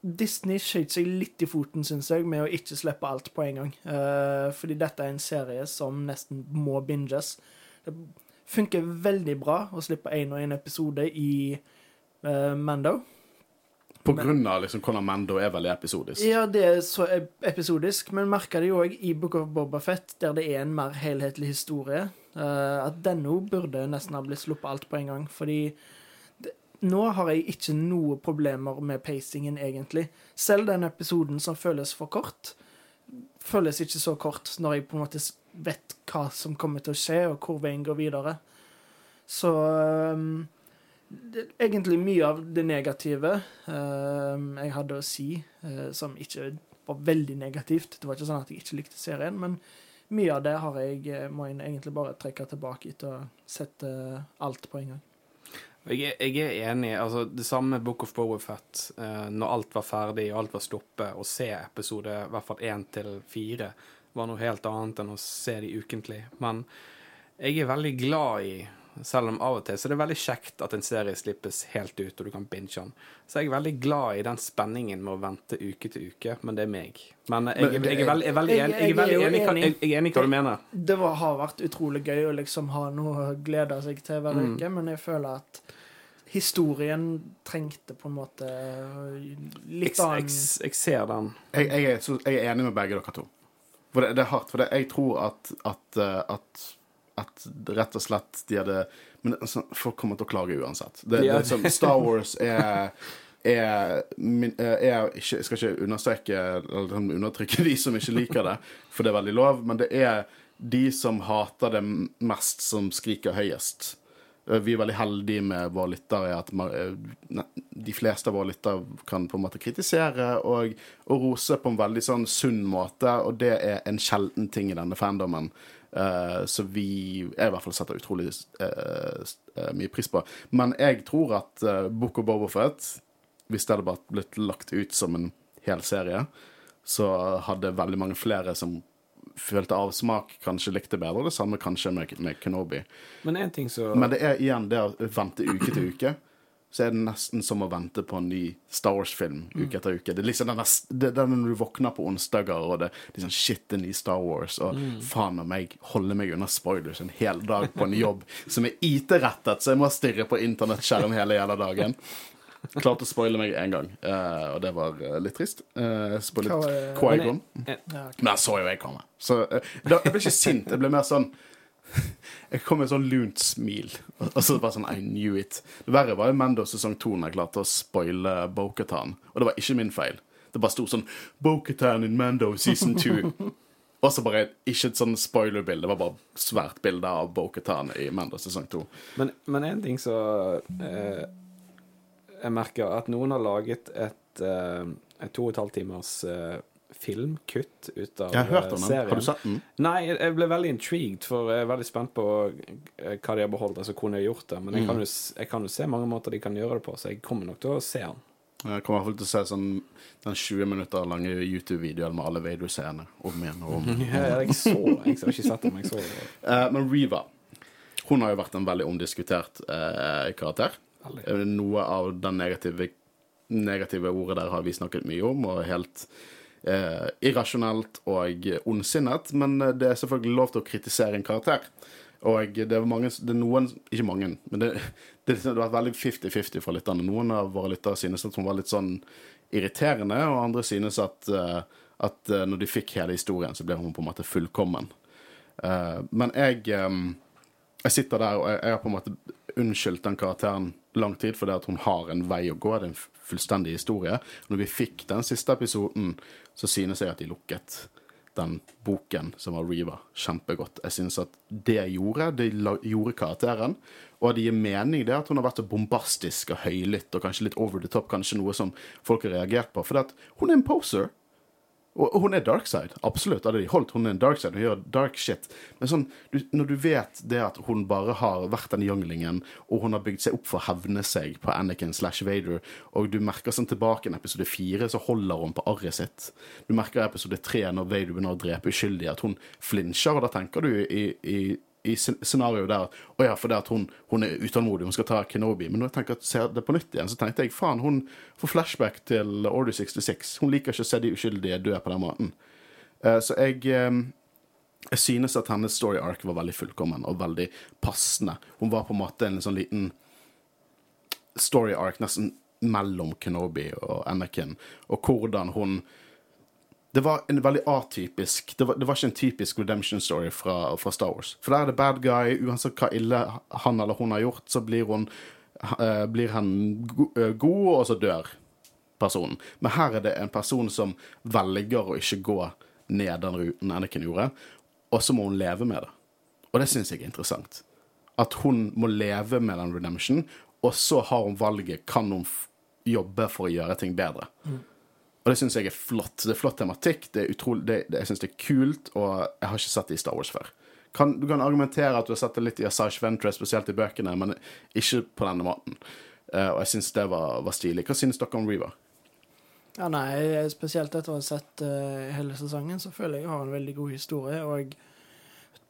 Disney skjøt seg litt i foten, syns jeg, med å ikke slippe alt på en gang. Eh, fordi dette er en serie som nesten må binges. Det funker veldig bra å slippe én og én episode i eh, Mando. På grunn av liksom hvordan Mando er veldig episodisk. Ja, det er så episodisk, men merker det jo òg i Book of Bobafett, der det er en mer helhetlig historie, eh, at denne òg burde nesten ha blitt sluppet alt på en gang. Fordi det, nå har jeg ikke noe problemer med pacingen, egentlig. Selv den episoden som føles for kort, føles ikke så kort når jeg på en måte vet hva som kommer til å skje, og hvor veien går videre. Så um, det, egentlig mye av det negative um, jeg hadde å si, uh, som ikke var veldig negativt. Det var ikke sånn at jeg ikke likte serien, men mye av det har jeg, eh, må jeg egentlig bare trekke tilbake etter å sette alt på en gang. Jeg jeg er enig. altså Det samme med Book of Bowafett. Eh, når alt var ferdig og alt var stoppet, å se episode i hvert fall én til fire var noe helt annet enn å se de ukentlig. Men jeg er veldig glad i selv om av og til så er det veldig kjekt at en serie slippes helt ut, og du kan binge den. Så jeg er veldig glad i den spenningen med å vente uke til uke, men det er meg. Men jeg, jeg, jeg er veldig, jeg veldig Jeg- enig veldig enig i hva- du mener. Det var, har vært utrolig gøy å liksom ha noe å glede seg til hver Mm. uke, men jeg føler at historien trengte på en måte litt annen jeg, jeg ser den. Jeg, jeg, er, jeg er enig med begge dere to. For det, det er hardt. For det, jeg tror at, at, eh, at, at rett og slett de hadde Men altså, folk kommer til å klage uansett. Det, det, Ja. det, som Star Wars er er, eh, er ikke, Jeg skal ikke understreke eller sånn undertrykke de som ikke liker det, for det er veldig lov, men det er de som hater det mest, som skriker høyest. Eh, Vi er veldig heldige med våre lyttere at eh, de fleste av våre lyttere kan på en måte kritisere og, og rose på en veldig sånn sunn måte, og det er en sjelden ting i denne fandomen. Eh, så vi jeg i hvert fall setter utrolig eh, eh, mye pris på. Men jeg tror at uh, Book of Bobofet, hvis det hadde blitt lagt ut som en hel serie, så hadde veldig mange flere som følte avsmak, kanskje likte bedre. Det samme kanskje med, med Kenobi. Men en ting så Men det er igjen det å vente uke til uke. Så er det nesten som å vente på en ny Star Wars-film uke etter uke. Det er liksom den det, er når du våkner på onsdager, og det er liksom shit, det er ny Star Wars, og faen om meg, holde meg unna spoilers en hel dag på en jobb som er IT-rettet, så jeg må stirre på internettskjerm hele jævla dagen. Klarte å spoile meg én gang, uh, og det var uh, litt trist. Uh, spoilet? Qui-Gon. Men den så jo jeg komme. Så da, jeg ble ikke sint. Jeg ble mer sånn Jeg kom med et sånn lunt smil. Og så bare sånn I knew it. Det verre var jo Mando sesong to når jeg klarte å spoile Boketan. Og det var ikke min feil. Det bare sto sånn Boketan in Mando season 2. Og så bare ikke et sånn spoiler-bilde. Det var bare svært bilde av Boketan i Mando sesong to. Men, men en ting så eh, Jeg merker at noen har laget et, eh, et to og et halvt timers eh, filmkutt ut av Jeg har hørt eh, om den. serien. Har du sett den? Nei, jeg- ble veldig intrigued, for jeg er veldig spent på eh, hva de har beholdt, altså hvordan de har gjort det. Men Mm. jeg kan, jo, jeg kan jo se mange måter de kan gjøre det på, så jeg kommer nok til å se den. Jeg kommer i hvert fall til å se sånn den 20 minutter lange YouTube-videoen med alle Vader-scenene om igjen og om. Ja, jeg så Jeg har ikke sett den, men jeg så det. Eh, men Reva hun har jo vært en veldig omdiskutert eh, karakter. Veldig. Eh, Noe av den negative, negative ordet der har vi snakket mye om, og helt eh, irrasjonelt og ondsinnet. Men eh, det er selvfølgelig lov til å kritisere en karakter. Og det er mange Det er noen Ikke mange, men det, det, det har vært veldig 50-50 fra lytterne. Noen av våre lyttere synes at hun var litt sånn irriterende, og andre synes at, eh, at eh, når de fikk hele historien, så ble hun på en måte fullkommen. Men jeg jeg sitter der og jeg har på en måte unnskyldt den karakteren lang tid fordi at hun har en vei å gå. Det er en fullstendig historie. Når vi fikk den siste episoden, så synes jeg at de lukket den boken som var Reva, kjempegodt. Jeg synes at det gjorde, det gjorde karakteren. Og det gir mening det at hun har vært så bombastisk og høylytt og kanskje litt over the top, kanskje noe som folk har reagert på. For at hun er en poser. Og hun er darkside, absolutt. Hadde de holdt hun er en darkside, hun gjør dark shit. Men sånn, du, når du vet det at hun bare har vært den younglingen, og hun har bygd seg opp for å hevne seg på Anakin slash Vader, og du merker sånn tilbake i episode fire, så holder hun på arret sitt. Du merker i episode tre, når Vader begynner å drepe uskyldige, at hun flinsjer, og da tenker du i, i i scen- scenarioet der at å ja, fordi at hun, hun er utålmodig, hun skal ta Kenobi. Men når jeg tenker at ser det på nytt igjen, så tenkte jeg faen, hun får flashback til Order 66. Hun liker ikke å se de uskyldige dø på den måten. Eh, så jeg eh, jeg synes at hennes story arc var veldig fullkommen og veldig passende. Hun var på en måte en sånn liten story arc nesten mellom Kenobi og Anakin, og hvordan hun det var en veldig atypisk Det var, det var ikke en typisk redemption story fra, fra Star Wars. For der er det bad guy. Uansett hva ille han eller hun har gjort, så blir hun uh, Blir han go uh, god, og så dør personen. Men her er det en person som velger å ikke gå ned den ruten Anakin gjorde, og så må hun leve med det. Og det syns jeg er interessant. At hun må leve med den redemption, og så har hun valget kan hun jobbe for å gjøre ting bedre. Og det syns jeg er flott. Det er flott tematikk, det er utrolig, det, det, jeg syns det er kult, og jeg har ikke sett det i Star Wars før. Kan, du kan argumentere at du har sett det litt i Asage Ventress, spesielt i bøkene, men ikke på denne måten. Uh, og jeg syns det var, var stilig. Hva synes dere om Reaver? Ja, nei, spesielt etter å ha sett uh, hele sesongen, så føler jeg jeg har en veldig god historie. Og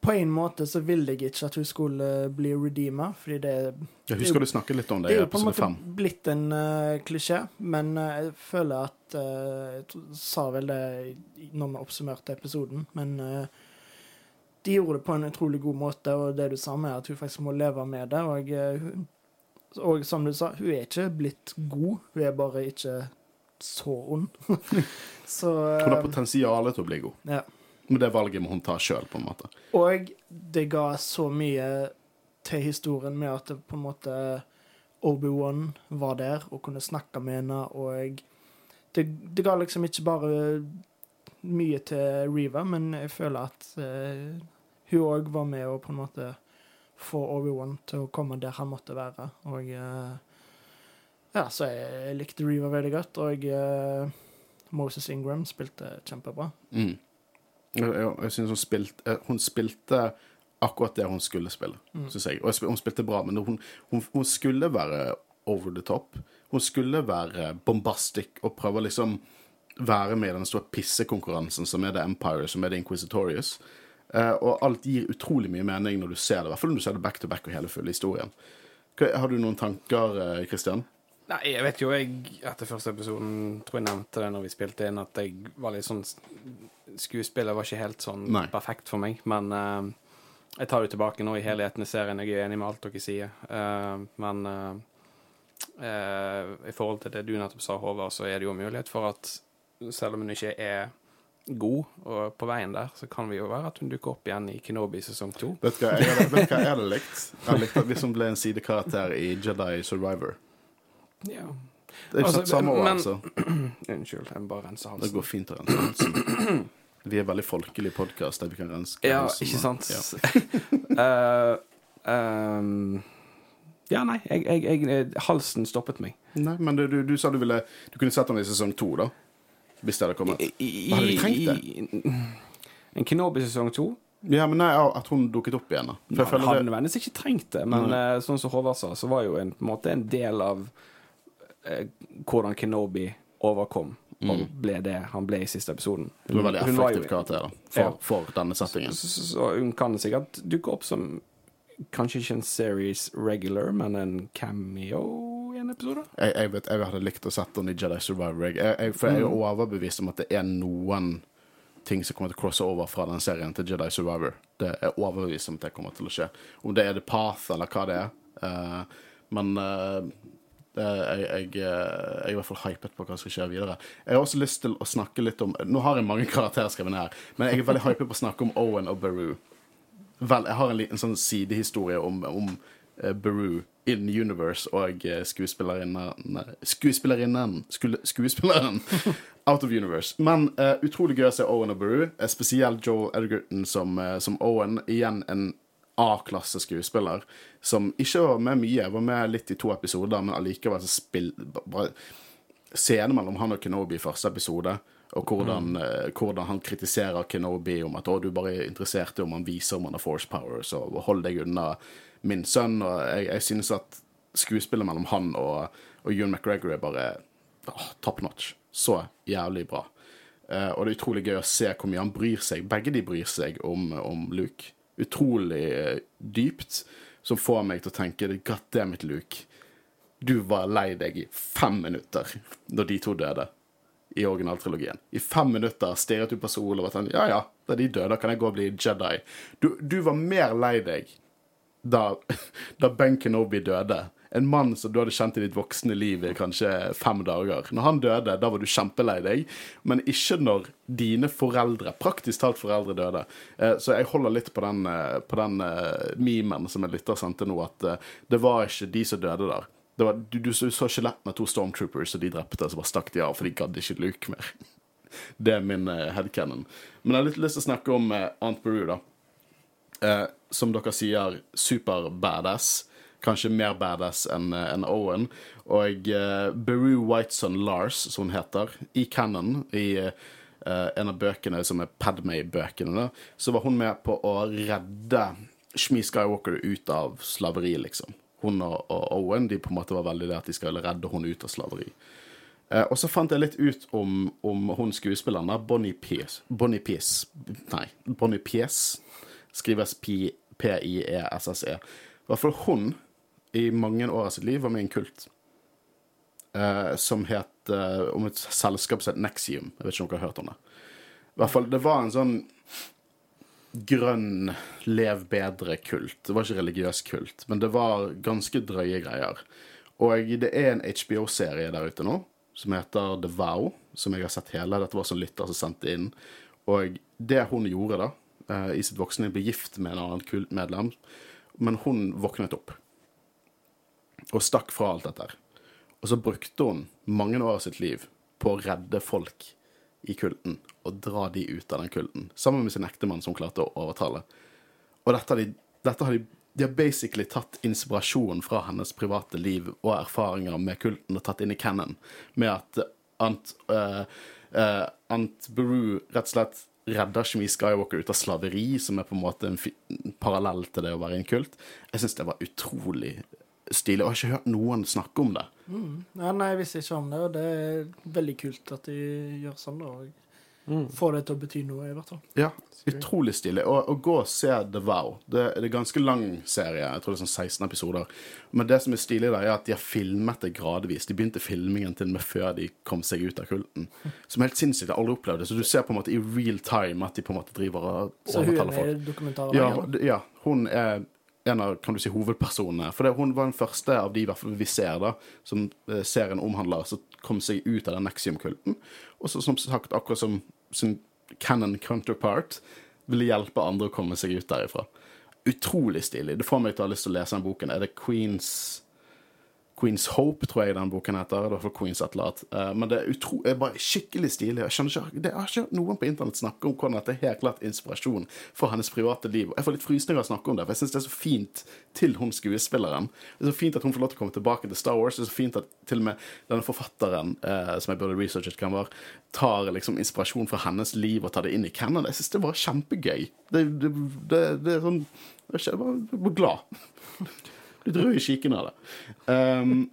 på en måte så ville jeg ikke at hun skulle bli redeema, fordi det Jeg husker du snakket litt om det, Det i er jo på en måte blitt en uh, klisjé, men uh, jeg føler at uh, Jeg sa vel det når vi oppsummerte episoden, men eh, de gjorde det på en utrolig god måte, og det du sa med at hun faktisk må leve med det, og, eh, og som du sa, hun er ikke blitt god, hun er bare ikke så ond. så Hun har eh, potensial til å bli god, ja. Men det valget må hun ta sjøl, på en måte. Og det ga så mye til historien med at det på en måte Obi-Wan var der og kunne snakke med henne, og det, det ga liksom ikke bare mye til Reva, men jeg føler at eh, hun òg var med og på en måte få Obi-Wan til å komme der han måtte være. Og eh, ja, så jeg, likte Reva veldig godt, og eh, Moses Ingram spilte kjempebra. Mm. Jeg, synes hun spilte Hun spilte akkurat det hun skulle spille, Mm. synes jeg. Og jeg hun spilte bra, men hun, hun, hun skulle være over the top. Hun skulle være bombastic og prøve å liksom være med i den store pissekonkurransen som er The Empire, som er The Inquisitorious. Eh, og alt gir utrolig mye mening når du ser det, i hvert fall når du ser det back to back og hele fulle historien. Har du noen tanker, eh, Christian? Nei, jeg vet jo jeg etter første episoden tror jeg nevnte det når vi spilte inn, at jeg var litt sånn Skuespillet var ikke helt sånn Nei. perfekt for meg, men uh, jeg tar det tilbake nå i helheten i serien. Jeg er enig med alt dere sier, uh, men eh, i forhold til det du nettopp sa, Håvard, så er det jo mulighet for at selv om hun ikke er god og på veien der, så kan vi jo være at hun dukker opp igjen i Kenobi sesong to. Vet du hva jeg hadde, vet du hva jeg hadde likt? Jeg hadde likt at Hvis hun ble en sidekarakter i Jedi Survivor. Ja. Det er jo Altså, samme år, altså. Unnskyld, jeg må bare rense halsen. Det går fint å rense halsen. Vi er veldig folkelig podkast der vi kan renske Ja, halsen, ikke sant? Ja. uh, um, ja, nei, jeg, jeg, jeg, eh, halsen stoppet meg. Nei, men du, du, du sa du ville Du kunne sett den i sesong to, da? Hvis det hadde kommet. I, Hadde vi trengt det? En Kenobi sesong to Ja, men nei, at hun dukket opp igjen, da. For jeg Han føler hadde det nødvendigvis ikke trengt det, men eh, sånn som Håvard sa, så var jo en, på en måte en del av hvordan Kenobi overkom og ble det han ble i siste episoden. Du Hun var veldig Hun var jo- effektiv karakter for, Ja. for denne settingen. Så, så, så hun kan sikkert dukke opp som kanskje ikke en series regular, men en cameo i en episode. Jeg, jeg, vet, jeg hadde likt å sette henne i Jedi Survivor. Jeg, jeg, for jeg er jo overbevist om at det er noen ting som kommer til å crosse over fra den serien til Jedi Survivor. Det er overbevist om at det kommer til å skje. Om det er The Path, eller hva det er. Uh, men eh, det, jeg, jeg, eh, jeg er i hvert fall hypet på hva som skal skje videre. Jeg har også lyst til å snakke litt om Nå har jeg mange karakterer skrevet ned her, men jeg er veldig hypet på å snakke om Owen og Beru. Vel, jeg har en liten sånn sidehistorie om, om uh, Beru in universe og eh, skuespillerinnen Skuespillerinnen Skuespilleren out of universe. Men uh, utrolig gøy å se Owen og Beru. spesielt Joel Edgerton som, uh, som Owen. Igjen en A-klasse skuespiller som ikke var med mye. Var med litt i to episoder, men allikevel så spill... Bare scenen mellom han og Kenobi i første episode, og hvordan, eh, hvordan han kritiserer Kenobi om at å, du bare er interessert i om han viser om han har force powers, og hold deg unna min sønn. Og jeg, jeg synes at skuespillet mellom han og, og Ewan McGregor er bare åh, top notch. Så jævlig bra. Uh, og det er utrolig gøy å se hvor mye han bryr seg. Begge de bryr seg om, om Luke. Utrolig eh, dypt. Som får meg til å tenke God damn it, Luke. Du var lei deg i fem minutter da de to døde i originaltrilogien. I fem minutter stirret du på Sol og var sånn Ja ja, da de døde, kan jeg gå og bli Jedi. Du, du var mer lei deg da, da Ben Kenobi døde. En mann som du hadde kjent i ditt voksne liv i kanskje fem dager. Når han døde, da var du kjempelei deg, men ikke når dine foreldre, praktisk talt foreldre, døde. Eh, Så jeg holder litt på den, eh, på den eh, memen som en lytter sendte nå, at det var ikke de som døde der. Var, du, du så skjelettene av to stormtroopers, og de drepte, så bare stakk de av, for de gadd ikke Luke mer. Det er min headcanon. Men jeg har litt lyst til å snakke om Aunt Beru, da. Eh, som dere sier, super badass. Kanskje mer badass enn en Owen. Og uh, Beru Whiteson Lars, som hun heter, i canon, i uh, en av bøkene som er Padmay-bøkene, så var hun med på å redde Shmi Skywalker ut av slaveri, liksom. Hun og, og Owen de på en måte var veldig det at de skulle redde hun ut av slaveri. Uh, og så fant jeg litt ut om, om hun skuespilleren, Bonnie Pierce. Bonnie Pierce. Nei, Bonnie Pierce. Skrives P-I-E-S-S-E. I hvert fall hun, i mange år av sitt liv, var med i en kult. eh, som het eh, Om et selskap som het Nexium. Jeg vet ikke om dere har hørt om det. I hvert fall, det var en sånn grønn lev bedre-kult. Det var ikke religiøs kult, men det var ganske drøye greier. Og det er en HBO-serie der ute nå som heter The Vow, som jeg har sett hele. Dette var en lytter som sendte inn. Og det hun gjorde da, eh, i sitt voksne ble gift med en annen kultmedlem, men hun våknet opp og stakk fra alt dette. Og så brukte hun mange år av sitt liv på å redde folk i kulten og dra de ut av den kulten, sammen med sin ektemann som klarte å overtale. Og dette har de, dette har de, de har basically tatt inspirasjon fra hennes private liv og erfaringer med kulten og tatt inn i canon, med at Ant, uh, uh, Ant Beru rett og slett redder Shmi Skywalker ut av slaveri, som er på en måte en parallell til det å være i en kult. Jeg syns det var utrolig stilig, og jeg har ikke hørt noen snakke om det. Ja, nei, jeg visste ikke om det, og det er veldig kult at de gjør sånn, da. Og Mm. får det til å bety noe, i hvert fall. Ja, utrolig stilig. Og, og gå og se The Vow. Det, det er en ganske lang serie. Jeg tror det er sånn 16 episoder. Men det som er stilig, der, er at de har filmet det gradvis. De begynte filmingen til og med før de kom seg ut av kulten. Som er helt sinnssykt. Jeg har aldri opplevd det. Så du ser på en måte i real time at de på en måte driver og Så hun er overtaler folk. med i dokumentaren? Ja, ja, hun er en av kan du si, hovedpersonene. For det, hun var den første av de vi ser da, som eh, serien omhandler, som kom seg ut av den Nexium-kulten. Og så, som sagt, akkurat som sin canon counterpart, ville hjelpe andre å komme seg ut derifra. Utrolig stilig. Det får meg til å ha lyst til å lese den boken. Er det Queens Queens Hope, tror jeg den boken heter. Er i hvert fall Queens et eller annet. Eh, men det er, utro, er bare skikkelig stilig. Jeg skjønner ikke, det, har ikke noen på internett snakke om hvordan dette er helt klart inspirasjon for hennes private liv. Jeg får litt frysninger av å snakke om det, for jeg syns det er så fint til hun skuespilleren. Det er så fint at hun får lov til å komme tilbake til Star Wars. Det er så fint at til og med denne forfatteren, eh, som jeg burde researchet hvem var, tar liksom inspirasjon fra hennes liv og tar det inn i canon. Jeg syns det var kjempegøy. Det, det, det, det er sånn Jeg er bare, er bare glad. Litt rød i kikken av det. Um,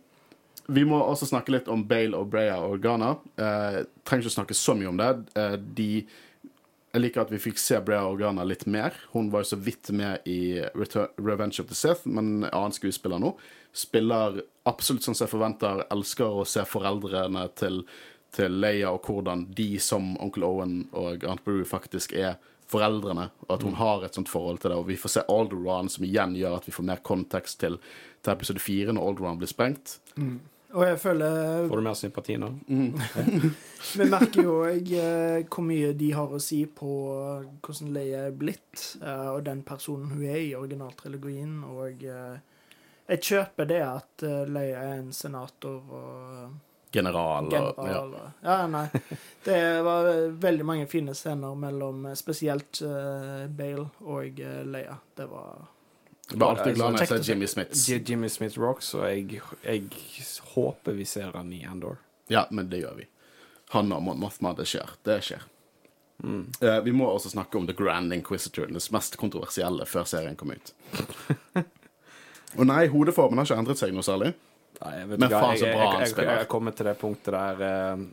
vi må også snakke litt om Bale og Breya og Organa. Uh, trenger ikke snakke så mye om det. Eh, de jeg liker at vi fikk se Breya Organa litt mer. Hun var jo så vidt med i Return, Revenge of the Sith, men en annen skuespiller nå. Spiller absolutt sånn som jeg forventer. Elsker å se foreldrene til, til Leia, og hvordan de som onkel Owen og Aunt Brew faktisk er foreldrene, og at hun har et sånt forhold til det. Og vi får se Alderon, som igjen gjør at vi får mer kontekst til, til episode fire, når Alderon blir sprengt. Og jeg føler Får du mer sympati nå? Vi merker jo eh, hvor mye de har å si på hvordan Leia er blitt, eh, og den personen hun er i originaltrilogien. Og eh, jeg kjøper det at eh, Leia er en senator og General. Og, ja. general. Og, ja, nei. Det var veldig mange fine scener mellom eh, spesielt uh, Bale og uh, Leia. Det var Jeg blir alltid glad når jeg ser. Jimmy Smith. Jimmy Smith Rocks, og jeg, jeg håper vi ser han i Endor. Ja, men det gjør vi. Han og Mon Mothma, det skjer. Det skjer. Eh, vi må også snakke om The Grand Inquisitor, den mest kontroversielle før serien kom ut. Og nei, hodeformen har ikke endret seg noe særlig. Nei, jeg vet Men faen, så bra han jeg, jeg, spiller. jeg kommer til det punktet der eh,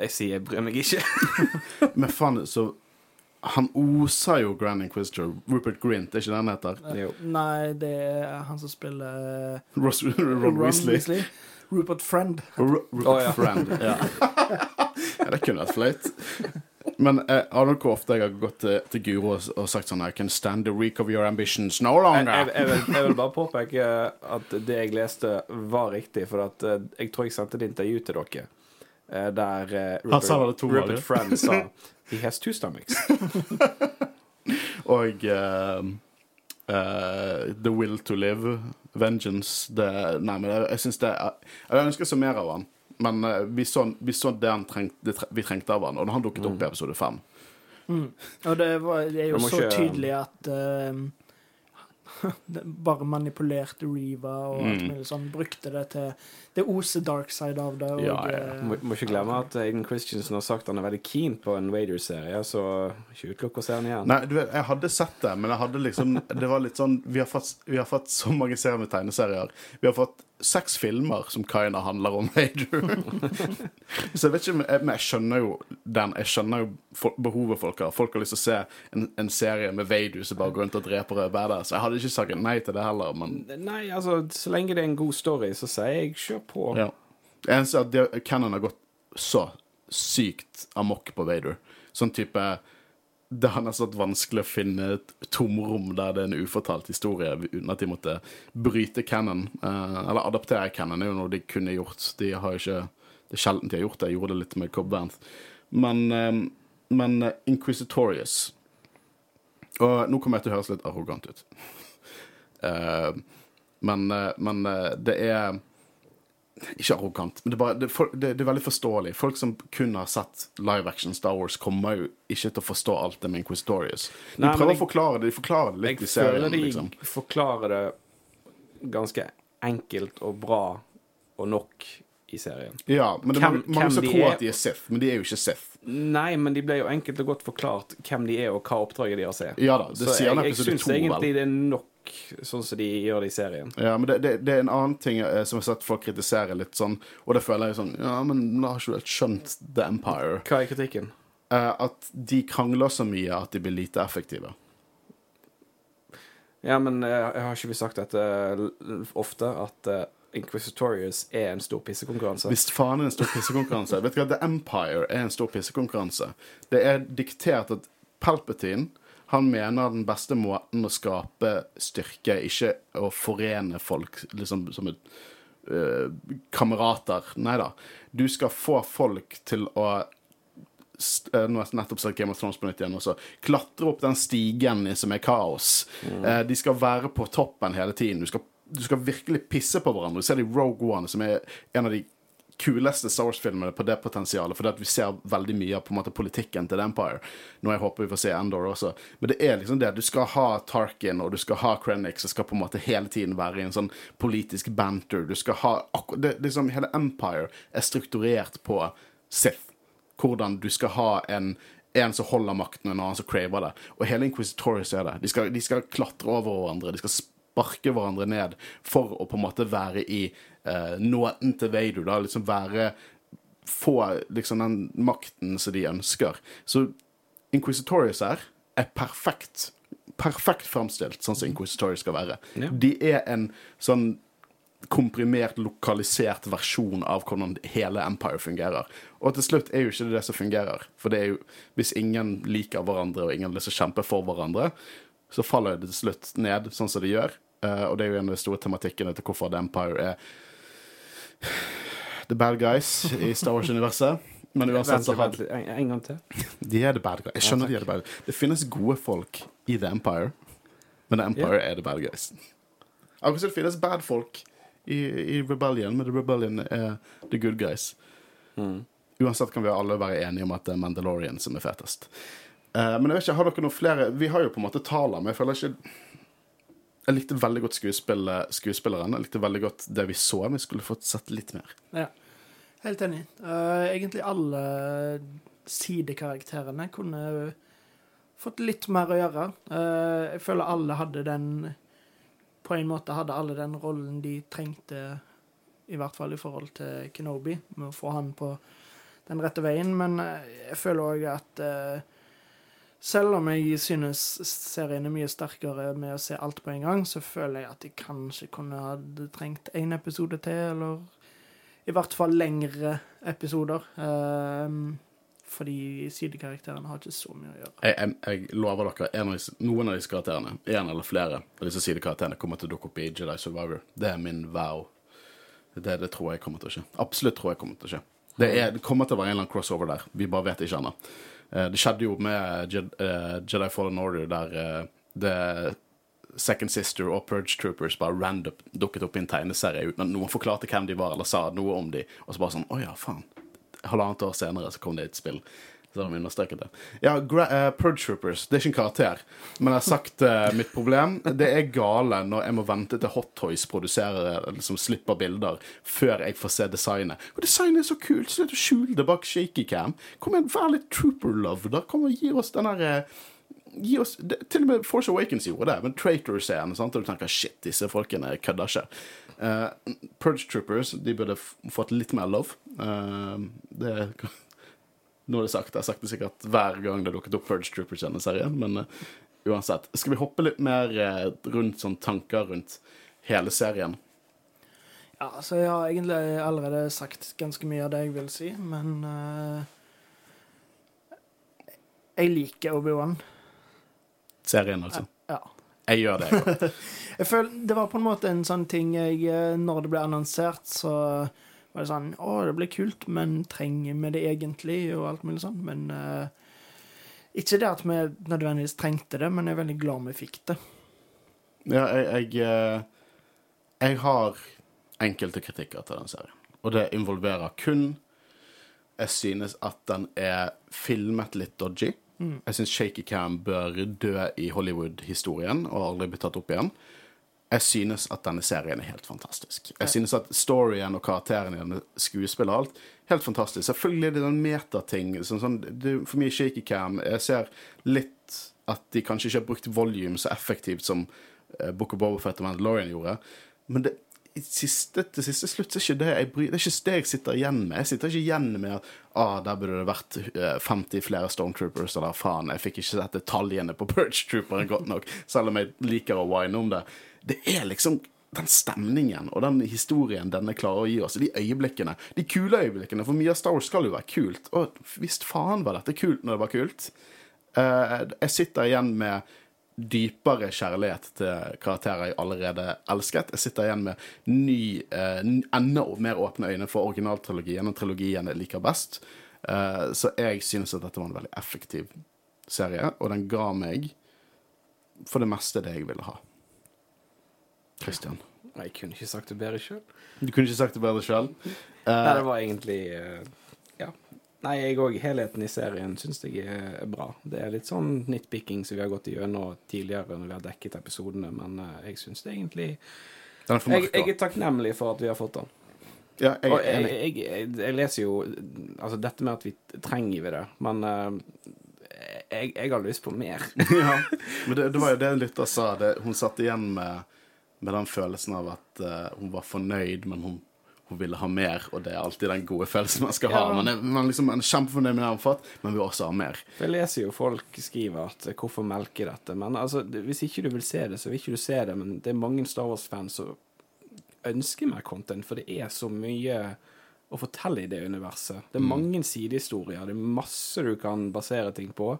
jeg sier jeg bryr meg ikke. Men faen, så Han oser jo Grand Inquisitor. Rupert Grint, er ikke det han heter? Jo. Nei, det er han som spiller Ross, Ron Weasley. Rupert Friend. Ru- Rupert oh, ja. Friend. Ja. ja, det kunne vært flaut. Men jeg har ikke hvor ofte jeg har gått til, til Guro og, og sagt sånn I can stand the reek of your ambitions no longer. jeg, jeg, vil, jeg vil bare påpeke at det jeg leste, var riktig. For at eh, jeg tror jeg sendte et intervju til dere eh, der Rupert, sa. Rupert Friend sa He has two stomachs. Og uh, uh, The Will to Live, Vengeance det, Nei, men jeg, jeg syns det Jeg ønsker så mer av han. Men uh, vi, så, vi så det, han trengte, det tre, vi trengte av han, og han dukket opp i episode fem. Og det, var, det er jo så ikke- tydelig at uh, bare manipulerte Reva og alt Mm. mulig sånn. Brukte det til Det oser dark side av det. Og, Ja, ja, Må, må ikke glemme at Aiden Christiansen har sagt han er veldig keen på en Vader-serie, så ikke utelukk å se den igjen. Nei, du vet, jeg hadde sett det, men jeg hadde liksom Det var litt sånn Vi har fått, vi har fått så mange serier med tegneserier. Vi har fått seks filmer som Kaina handler om Major. så jeg vet ikke, men jeg, skjønner jo den. Jeg skjønner jo behovet folk har. Folk har lyst til å se en, en serie med Veidu som bare går rundt og dreper rødbærer. Så Jeg hadde ikke sagt nei til det heller, men Nei, altså, så lenge det er en god story, så sier jeg kjør på. ja. Jeg eneste er at Cannon har gått så sykt amok på Vader. Sånn type Det har nesten vært vanskelig å finne et tomrom der det er en ufortalt historie, uten at de måtte bryte canon. eh, eller adaptere canon er jo noe de kunne gjort. De har ikke Det er sjelden de har gjort det. Jeg gjorde det litt med Cobb Vanth. Men, eh, men eh, Inquisitorius Og nå kommer jeg til å høres litt arrogant ut. Men, men det er ikke arrogant, men det er, bare, det, er det, det er veldig forståelig. Folk som kun har sett live action Star Wars, kommer jo ikke til å forstå alt det med Inquisitorius. De Nei, prøver jeg- å forklare det, de forklarer det litt i serien. Jeg føler de Liksom. forklarer det ganske enkelt og bra og nok i serien. Ja, men det er Hvem- mange som tror er- at de er Sith, men de er jo ikke Sith. Nei, men de ble jo enkelt og godt forklart hvem de er, og hva oppdraget de har seg. Ja da, det Så sier jeg, jeg syns vel. egentlig det er nok sånn som de gjør det i serien. Ja, men det, det, det er en annen ting eh, som jeg har sett folk kritisere litt sånn, og det føler jeg sånn Ja, men da har ikke du helt skjønt The Empire. Hva er kritikken? Eh, at de krangler så mye at de blir lite effektive. Ja, men eh, har ikke vi sagt dette l- ofte, at eh, Inquisitorius er en stor pissekonkurranse? Hvis faen er en stor pissekonkurranse Vet du hva, The Empire er en stor pissekonkurranse. Det er diktert at Palpatine han mener den beste måten å skape styrke, ikke å forene folk liksom som et uh, kamerater. Nei da. Du skal få folk til å eh, Nå har jeg nettopp sett Game of Thrones på nytt igjen. Også. Klatre opp den stigen som er kaos. Eh, de skal være på toppen hele tiden. Du skal, du skal virkelig pisse på hverandre. Du ser det i Rogue One, som er en av de kuleste Star Wars-filmene på det potensialet, For det at vi ser veldig mye av på en måte politikken til The Empire. Nå jeg håper vi får se Endor også. Men det er liksom det. Du skal ha Tarkin, og du skal ha Krennic, som skal på en måte hele tiden være i en sånn politisk banter. Du skal ha det, liksom, Hele Empire er strukturert på Sith. Hvordan du skal ha en en som holder makten, og en annen som craver det. Og hele Inquisitorius er det. De skal, de skal klatre over hverandre, de skal sparke hverandre ned for å på en måte være i uh, nåden til du Da, liksom være Få liksom den makten som de ønsker. Så Inquisitorius her er perfekt. Perfekt framstilt, sånn som Inquisitorius skal være. Ja. De er en sånn komprimert, lokalisert versjon av hvordan hele Empire fungerer. Og til slutt er jo ikke det det som fungerer. For det er jo, hvis ingen liker hverandre, og ingen lyst til å kjempe for hverandre, så faller det til slutt ned, sånn som det gjør. Eh, og det er jo en av de store tematikkene til hvorfor The Empire er the bad guys i Star Wars-universet. Men uansett så har en, en gang til. de er the bad guys. Jeg skjønner de er the bad guys. Det finnes gode folk i The Empire, men The Empire er the bad guys. Akkurat som det finnes bad folk i, i Rebellion, men The Rebellion er the good guys. Mm. Uansett kan vi alle være enige om at det er Mandalorian som er fetest. Uh, men jeg vet ikke, har dere noen flere Vi har jo på en måte taler, men jeg føler ikke Jeg likte veldig godt skuespill, skuespilleren. Jeg likte veldig godt det vi så, vi skulle fått sett litt mer. Ja. Helt enig. Uh, egentlig alle sidekarakterene kunne fått litt mer å gjøre. Uh, jeg føler alle hadde den På en måte hadde alle den rollen de trengte, i hvert fall i forhold til Kenobi, med å få han på den rette veien. Men eh, jeg føler òg at eh, selv om jeg synes serien er mye sterkere med å se alt på en gang, så føler jeg at de kanskje kunne ha trengt én episode til, eller i hvert fall lengre episoder. Um, fordi sidekarakterene har ikke så mye å gjøre. Jeg, jeg, jeg lover dere, av disse, noen av disse karakterene, en eller flere av disse sidekarakterene, kommer til å dukke opp i Jedi Survivor. Det er min vow. Det, det tror jeg kommer til å skje. Absolutt tror jeg kommer til å skje. Det, er, det kommer til å være en eller annen crossover der. Vi bare vet ikke ennå. Eh, Det skjedde jo med eh, Jedi Fallen Order, der eh, det Second Sister og Purge Troopers bare random dukket opp i en tegneserie uten at noen forklarte hvem de var, eller sa noe om de, og så bare sånn Å ja, faen. Halvannet år senere så kom det et spill. Så har de understreket det. Ja, Gra uh, Purge Troopers. Det er ikke en karakter. Men jeg har sagt uh, mitt problem. Det er gale når jeg må vente til Hot Toys produserer eller som slipper bilder, før jeg får se designet. Og designet er så kult! Slutt å skjule det bak shaky cam. Kom igjen, vær litt trooper-love, da. Kom og gi oss den der uh, Gi oss, det, til og med Force Awakens gjorde det, men Traitor-scenen. Og du tenker shit, disse folkene kødder ikke. Uh, Purge Troopers de burde fått litt mer love. Uh, det Nå er det sagt. Jeg har sagt det sikkert hver gang det dukket opp Purge Troopers i denne serien, men uh, uansett. Skal vi hoppe litt mer eh, rundt sånn tanker rundt hele serien? Ja, så jeg har egentlig allerede sagt ganske mye av det jeg vil si, men uh, Jeg liker Obi-Wan. Serien, altså. Ja. Jeg gjør det, jeg òg. Det var på en måte en sånn ting jeg Når det ble annonsert, så var det sånn Å, det blir kult, men trenger vi det egentlig? Og alt mulig sånn. Men uh, Ikke det at vi nødvendigvis trengte det, men jeg er veldig glad vi fikk det. Ja, jeg, jeg, eh, jeg har enkelte kritikker til den serien. Og det involverer kun Jeg synes at den er filmet litt dodgy. Jeg syns Shaky Cam bør dø i Hollywood-historien og aldri bli tatt opp igjen. Jeg synes at denne serien er helt fantastisk. Jeg synes at storyen og karakterene i denne skuespillet og alt helt fantastisk. Selvfølgelig er det den metating. Sånn, sånn, det er for mye shaky cam. Jeg ser litt at de kanskje ikke har brukt volume så effektivt som uh, Book of Bobafett og Mandalorian gjorde. Men det, siste, til siste slutt så er ikke det jeg bryr, det er ikke det jeg sitter igjen med. Jeg sitter ikke igjen med at ah, der burde det vært eh, 50 flere Stormtroopers, eller faen, jeg fikk ikke sett detaljene på Perch Trooperen godt nok, selv om jeg liker å wine om det. Det er liksom den stemningen og den historien denne klarer å gi oss, de øyeblikkene, de kule øyeblikkene, for mye av Star Wars skal jo være kult, og visst faen var dette kult når det var kult. Eh, jeg sitter igjen med dypere kjærlighet til karakterer jeg allerede elsket. Jeg sitter igjen med ny, eh, enda mer åpne øyne for originaltrilogien og trilogien jeg liker best. Eh, så jeg synes at dette var en veldig effektiv serie, og den ga meg for det meste det jeg ville ha. Christian. Jeg kunne ikke sagt det bedre sjøl. Du kunne ikke sagt det bedre sjøl. Nei, det var egentlig uh, Ja. Nei, jeg òg. Helheten i serien syns jeg er bra. Det er litt sånn nitpicking som vi har gått igjennom tidligere når vi har dekket episodene, men uh, jeg syns det egentlig er jeg, jeg er takknemlig for at vi har fått den. Ja, jeg Og jeg, jeg, leser jo Altså, dette med at vi trenger vi det, men eh, jeg har lyst på mer. ja, men det, det var jo det en lytter sa. Det, hun satt igjen med, med den følelsen av at uh, hun var fornøyd, men hun, hun ville ha mer. Og det er alltid den gode følelsen man skal ha. Man er, man liksom er kjempefornøyd med det man har fått, men vil også ha mer. Jeg leser jo folk skriver at eh, 'hvorfor melke dette'? Men altså, hvis ikke du vil se det, så vil ikke du se det. Men det er mange Star Wars-fans som ønsker mer content, for det er så mye å fortelle i det universet. Det er mange sidehistorier, det er masse du kan basere ting på.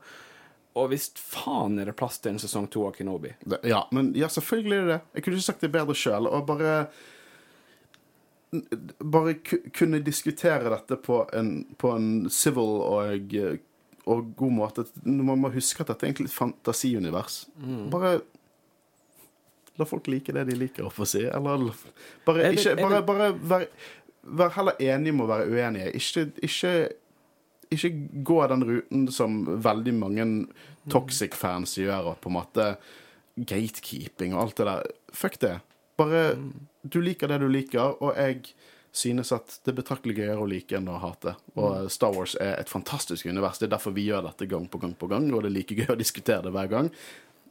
Og visst faen er det plass til en sesong to av Kenobi. Det, ja, men ja, selvfølgelig er det det. Jeg kunne ikke sagt det bedre sjøl. Og bare Bare kunne diskutere dette på en, på en civil og, og god måte. Man må huske at dette er egentlig et fantasiunivers. Bare La folk like det de liker, å få si. Eller bare det- ikke Bare, det- bare vær, vær heller enige med å være uenige. Ikke, ikke ikke gå den ruten som veldig mange toxic fans gjør, og på en måte gatekeeping og alt det der. Fuck det. Bare Du liker det du liker, og jeg synes at det er betraktelig gøyere å like enn å hate. Og Star Wars er et fantastisk univers. Det er derfor vi gjør dette gang på gang på gang, og det er like gøy å diskutere det hver gang.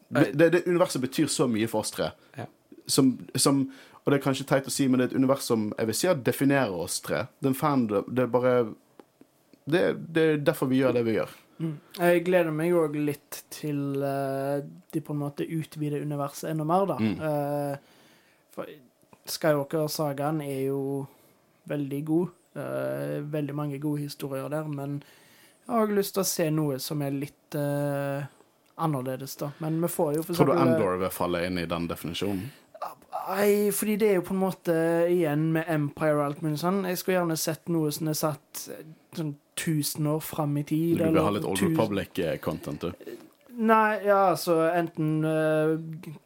Det, det, det universet betyr så mye for oss tre. Ja. Som, som Og det er kanskje teit å si, men det er et univers som jeg vil si definerer oss tre. Den fan, det er bare det, det er derfor vi gjør det vi gjør. Mm. Jeg gleder meg òg litt til uh, de på en måte utvider universet enda mer, da. Mm. Uh, for Skywalker-sagaen er jo veldig god. Uh, veldig mange gode historier der, men jeg har lyst til å se noe som er litt uh, annerledes, da. Men vi får jo for Tror du Endor vil falle inn i den definisjonen? Nei, fordi det er jo på en måte igjen med Empire og alt mulig sånn. Jeg skulle gjerne sett noe som er satt sånn 1000 år fram i tid. Du vil eller ha litt Old Republic-content, du? Nei, ja, altså enten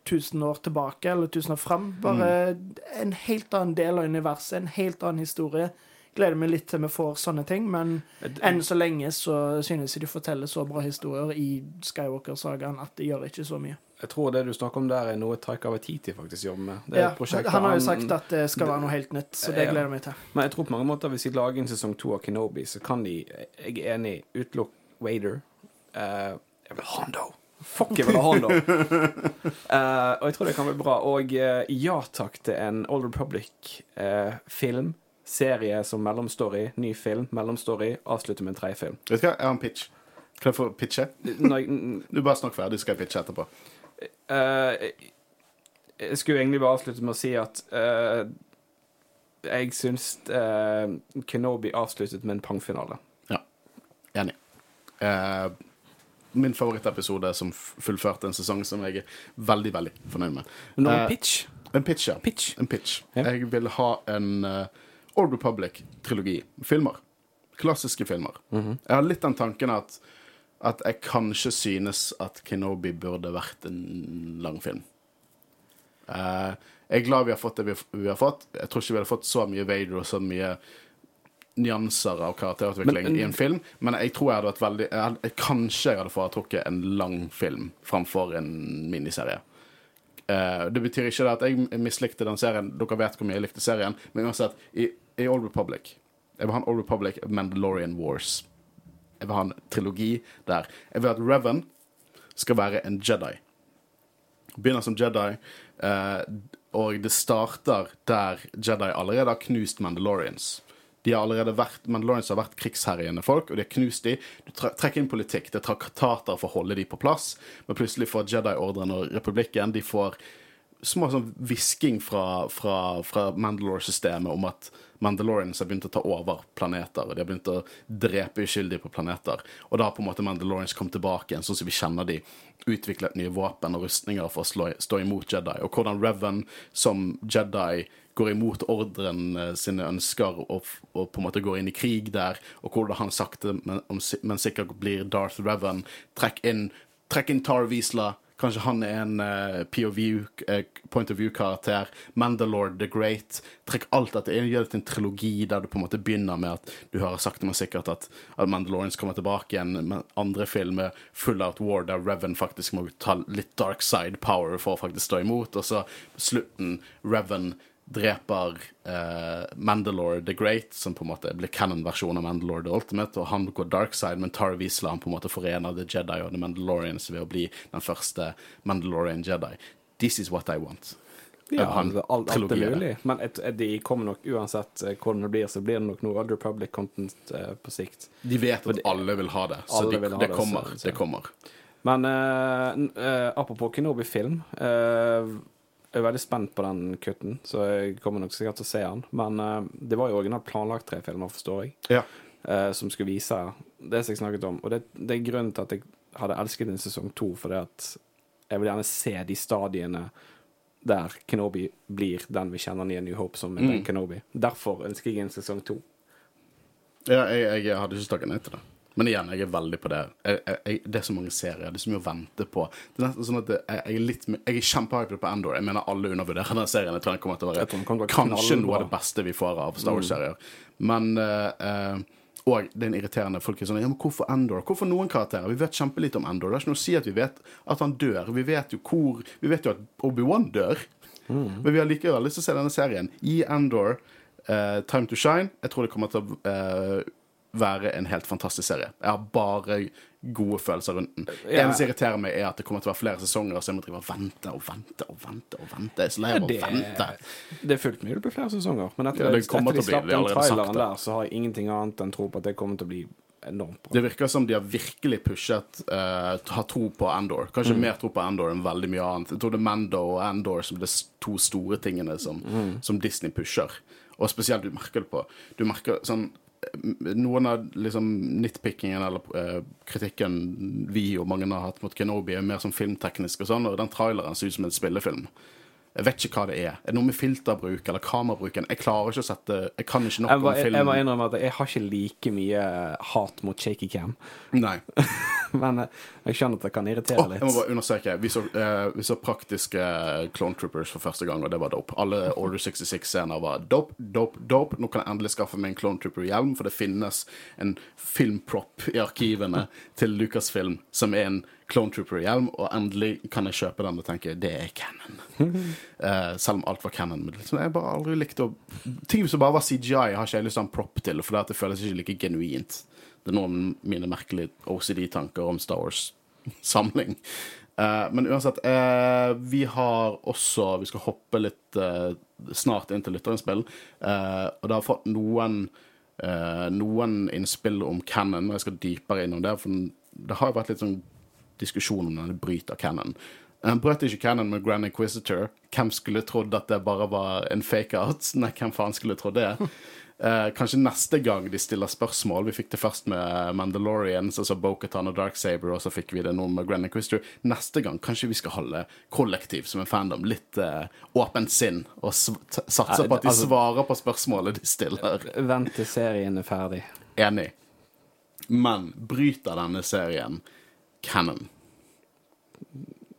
1000 år tilbake eller 1000 år fram. Bare Mm. en helt annen del av universet, en helt annen historie. gleder meg litt til vi får sånne ting, men enn så lenge så synes jeg de forteller så bra historier i Skywalker-sagaen at det gjør ikke så mye. Jeg tror det du snakker om der, er noe Taika Waititi faktisk jobber med. Det er Ja, et prosjekt han har jo sagt at det skal være noe helt nytt, så det Ja. gleder jeg meg til. Men jeg tror på mange måter hvis de lager en sesong to av Kenobi, så kan de Jeg er enig. Utelukk Wader. Uh, jeg vil ha Hondo. Fuck, jeg vil ha Hondo! uh, og jeg tror det kan bli bra. Og uh, ja takk til en Old Republic-film. serie som mellomstory. Ny film, mellomstory. Avslutter med en tredje film. Vet du hva, jeg har en pitch. Kan jeg få pitche? Når jeg, Du bare snakk ferdig, så skal jeg pitche etterpå. Eh, jeg skulle egentlig bare avslutte med å si at eh, jeg syns eh, Kenobi avsluttet med en pangfinale. Enig. Uh, min favorittepisode som fullførte en sesong som jeg er veldig, veldig fornøyd med. Nå uh, pitch. En pitch, ja. Pitch. En pitch. Ja. Jeg vil ha en uh, Old Republic-trilogi. Filmer. Klassiske filmer. Mhm. Jeg har litt den tanken at, at jeg kanskje synes at Kenobi burde vært en lang film. Eh, jeg er glad vi har fått det vi, vi har fått. Jeg tror ikke vi hadde fått så mye Vader og så mye nyanser av karakterutvikling Men- i en film, men jeg tror jeg hadde vært veldig jeg, hadde- jeg, Kanskje jeg hadde foretrukket en lang film framfor en miniserie. Uh, det betyr ikke det at jeg mislikte den serien. Dere vet hvor mye jeg likte serien. Men uansett, i, i Old Republic Jeg vil ha en Old Republic Mandalorian Wars. Jeg vil ha en trilogi der. Jeg vil at Revan skal være en Jedi. Begynner som Jedi, eh, og det starter der Jedi allerede har knust Mandalorians. De har allerede vært, Mandalorians har vært krigsherjende folk, og de har knust de. Du trekker inn politikk. Det er traktater for å holde de på plass, men plutselig får Jedi-ordren og republikken De får små sånn hvisking fra, fra, fra Mandalore-systemet om at Mandalorians har begynt å ta over planeter. og De har begynt å drepe uskyldige på planeter. Og da har på en måte Mandalorians kommet tilbake igjen, sånn som vi kjenner de. Utviklet nye våpen og rustninger for å slå, stå imot Jedi. Og hvordan Revan som Jedi går imot ordren eh, sine ønsker og, og på en måte går inn i krig der, og hvordan han sakte, men, men sikkert blir Darth Revan. Trekk inn, trekk inn Tar Wiesla. Kanskje han er en uh, POV, uh, point of view-karakter. Mandalore the Great. Trekk alt dette inn, gjør det til en trilogi der du på en måte begynner med at du hører sakte, men sikkert at, at Mandalorians kommer tilbake igjen. Men andre filmer Full Out War, der Revan faktisk må ta litt dark side power for å faktisk stå imot. Og så slutten Revan dreper eh, Mandalore the Great, som på en måte blir canon-versjonen av Mandalore the Ultimate, og han går dark side, men Tar han på en måte forener The Jedi og The Mandalorians ved å bli den første Mandalorian Jedi. This is what I want. Ja, han alt, alt er mulig. Men et, de kommer nok uansett eh, hvordan det blir, så blir det nok noe Old Republic-content eh, på sikt. De vet at alle vil ha det, så de, ha det det, kommer. så- så- Det kommer. Men eh, eh, apropos Kenobi-film eh, Jeg er veldig spent på den kutten, så jeg kommer nok sikkert til å se den. Men uh, det var jo originalt planlagt tre filmer, forstår jeg, Ja. uh, som skulle vise det som jeg snakket om. Og det, det er grunnen til at jeg hadde elsket en sesong to, fordi at jeg vil gjerne se de stadiene der Kenobi blir den vi kjenner i New Hope som Mm. Kenobi. Derfor ønsker jeg en sesong to. Ja, jeg, jeg hadde ikke takket nei til det. Men igjen, jeg er veldig på det. Jeg, jeg, det er så mange serier, det er så mye å vente på. Det er nesten sånn at jeg, jeg er litt Jeg er kjempehypet på Endor. Jeg mener alle undervurderer den serien. Jeg tror den kommer til å være kanskje noe av det beste vi får av Star Wars-serier. Men uh, uh, Og det er en irriterende folk er sånn Ja, men hvorfor Endor? Hvorfor noen karakterer? Vi vet kjempelite om Endor. Det er ikke noe å si at vi vet at han dør. Vi vet jo hvor Vi vet jo at Obi-Wan dør. Men vi har likevel lyst til å se denne serien. Gi Endor uh, Time to Shine. Jeg tror det kommer til å eh, være en helt fantastisk serie. Jeg har bare gode følelser rundt den. Det Ja. eneste som irriterer meg, er at det kommer til å være flere sesonger, så jeg må drive og vente og vente og vente. og vente. Jeg er så lei av å vente. det er fullt mulig det blir flere sesonger, men etter, Ja, det etter de slapp den traileren der, så har jeg ingenting annet enn tro på at det kommer til å bli enormt bra. Det virker som de har virkelig pushet uh, Har tro på Andor. Kanskje mer tro på Andor enn veldig mye annet. Jeg tror det er Mando og Andor som de to store tingene som, som Disney pusher. Og spesielt du merker det på Du merker sånn Noen av liksom nitpickingen eller eh, kritikken vi og mange har hatt mot Kenobi, er mer sånn filmteknisk og sånn, og den traileren ser ut som en spillefilm. Jeg vet ikke hva det er. Er det noe med filterbruk eller kamerabruken? Jeg klarer ikke å sette Jeg kan ikke nok Jeg må, om film. jeg må innrømme at jeg har ikke like mye hat mot shaky cam. Nei. Men eh, jeg skjønner at det kan irritere Åh, jeg må bare understreke. Vi så, eh, vi så praktiske Clone Troopers for første gang, og det var dope. Alle Order 66-scener var dope, dope, dope. Nå kan jeg endelig skaffe meg en Clone Trooper-hjelm, for det finnes en filmprop i arkivene til Lucasfilm som er en Clone Trooper-hjelm, og endelig kan jeg kjøpe den og tenke det er canon. uh, selv om alt var canon. Men liksom, jeg bare aldri likte å Ting som bare var CGI, har ikke jeg lyst til å ha en prop til, for det føles ikke like genuint. Det er noen mine merkelige OCD-tanker om Star Wars-samling. Uh, men uansett, uh, vi har også Vi skal hoppe litt uh, snart inn til lytterinnspill. Og det har fått noen noen innspill om Cannon, og jeg skal dypere innom det. For det har jo vært litt sånn diskusjon om den bryter Cannon. Han brøt ikke Cannon med Grand Inquisitor. Hvem skulle trodd at det bare var en fake-out? Nei, hvem faen skulle trodd det? Eh, kanskje neste gang de stiller spørsmål. Vi fikk det først med Mandalorians, altså Bokhatan og Darksaber, og så fikk vi det nå med Grand Christer. Neste gang kanskje vi skal holde kollektiv som en fandom litt eh, åpent sinn, og satse på at de altså- svarer på spørsmålet de stiller. Vent til serien er ferdig. Enig. Men bryter denne serien canon?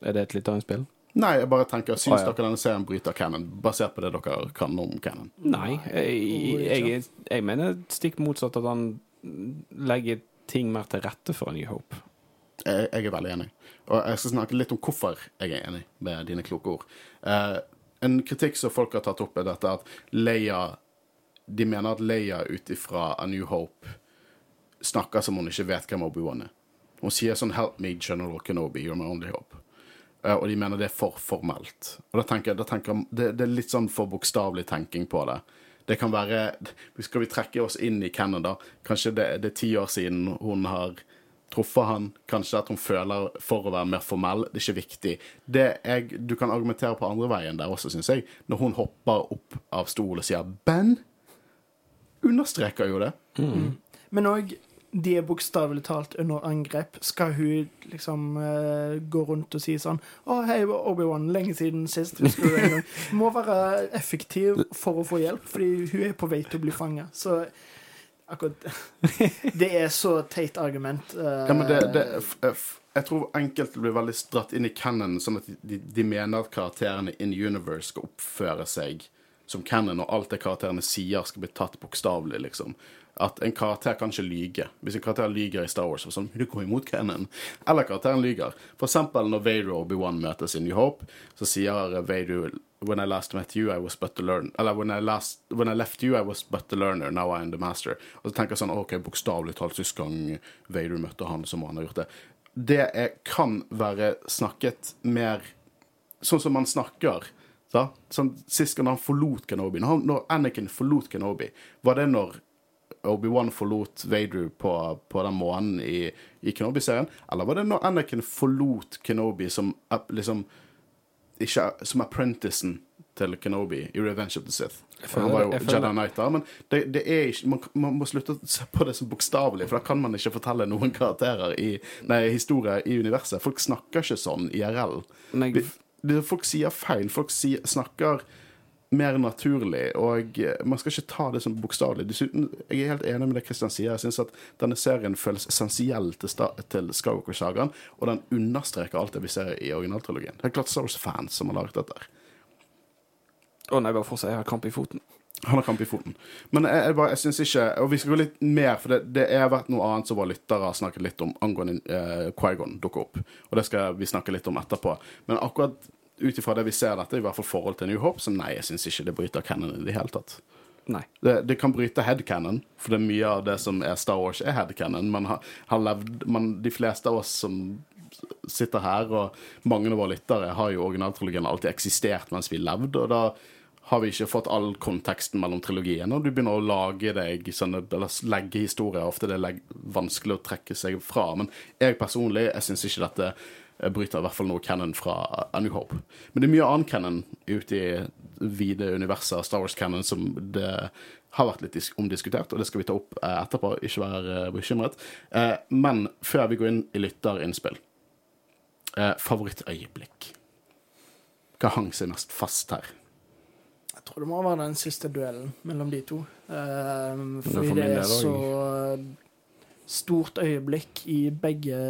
Er det et lytterinnspill? Nei, jeg bare tenker, syns ah, ja. dere denne serien bryter canon, basert på det dere kan om canon? Nei. Jeg, jeg, jeg mener stikk motsatt at han legger ting mer til rette for A New Hope. Jeg, jeg er veldig enig. Og jeg skal snakke litt om hvorfor jeg er enig med dine kloke ord. Eh, en kritikk som folk har tatt opp, er dette at Leia De mener at Leia ut ifra A New Hope snakker som hun ikke vet hvem Obi-Wan er. Hun sier sånn 'Help me, General Kenobi, you're my only hope'. Eh, og de mener det er for formelt. Og da tenker da tenker det, det er litt sånn for bokstavelig tenking på det. Det kan være Skal vi trekke oss inn i Canada? Kanskje det, det er ti år siden hun har truffet han. Kanskje at hun føler for å være mer formell. Det er ikke viktig. Det jeg, du kan argumentere på andre veien der også, syns jeg. Når hun hopper opp av stolen og sier 'Ben', understreker jo det. Men òg de er bokstavelig talt under angrep. Skal hun liksom uh, gå rundt og si sånn 'Å, hei, Obi-Wan, lenge siden sist.' Husker du en gang? Må være effektiv for å få hjelp, fordi hun er på vei til å bli fanga. Så akkurat Det er så teit argument. Uh, Ja, men det, det, f- f- jeg tror enkelte blir veldig dratt inn i canon, sånn at de, de mener at karakterene in universe skal oppføre seg som canon, og alt det karakterene sier, skal bli tatt bokstavelig, liksom. At en karakter kan ikke lyge. Hvis en karakter lyger i Star Wars, så sånn, du går imot canon. Eller karakteren lyger. For eksempel når Vader og Obi-Wan møtes i New Hope, så sier Vader When I last met you, I was but a learner. Eller when I, last, when I left you, I was but a learner. Now I am the master. Og så tenker jeg sånn, ok, bokstavelig talt sist gang Vader møtte han, så må han ha gjort det. Det er, kan være snakket mer sånn som man snakker. Da? Sånn, sist gang han forlot Kenobi, når Anakin forlot Kenobi, var det når Obi-Wan forlot Vader på, på den måneden i, i Kenobi-serien? Eller var det når Anakin forlot Kenobi som liksom ikke, som apprenticen til Kenobi i Revenge of the Sith? Føler, han var jo Jedi Knight da, men det, det er ikke, man, man må slutte å se på det som bokstavelig, for da kan man ikke fortelle noen karakterer i nei, historie i universet. Folk snakker ikke sånn IRL. Folk sier feil. Folk sier, snakker mer naturlig, og eh, man skal ikke ta det som bokstavelig. Dessuten, jeg er helt enig med det Christian sier. Jeg syns at denne serien føles essensiell til, til Skywalker-sagaen, og den understreker alt det vi ser i originaltrilogien. Det er klart Star Wars-fans som har laget dette. Å å nei, bare fortsett. Jeg har krampe i foten. Han har kamp i foten. Men jeg, jeg, bare- jeg syns ikke Og vi skal gå litt mer, for det, det er vært noe annet som våre lyttere har snakket litt om angående eh, Quaigon dukker opp. Og det skal vi snakke litt om etterpå. Men akkurat ut ifra det vi ser dette, i hvert fall forhold til New Hope, så nei, jeg syns ikke det bryter canon i det hele tatt. Nei. Det, det kan bryte headcanon, for det er mye av det som er Star Wars, er headcanon. Man har, har levd man, De fleste av oss som sitter her, og mange av våre lyttere, har jo originaltrilogien alltid eksistert mens vi levde, og da har vi ikke fått all konteksten mellom trilogiene, og du begynner å lage deg sånne, eller legge historier. Ofte det er vanskelig å trekke seg fra. Men jeg personlig jeg syns ikke dette bryter i hvert fall noe canon fra A New Hope. Men det er mye annen canon ute i vide universet av Star Wars-canon som det har vært litt omdiskutert, og det skal vi ta opp eh, etterpå. Ikke vær eh, bekymret. Eh, Men før vi går inn i lytterinnspill Favorittøyeblikk. Hva hang seg mest fast her? Jeg tror det må være den siste duellen mellom de to. For fordi det er så stort øyeblikk i begge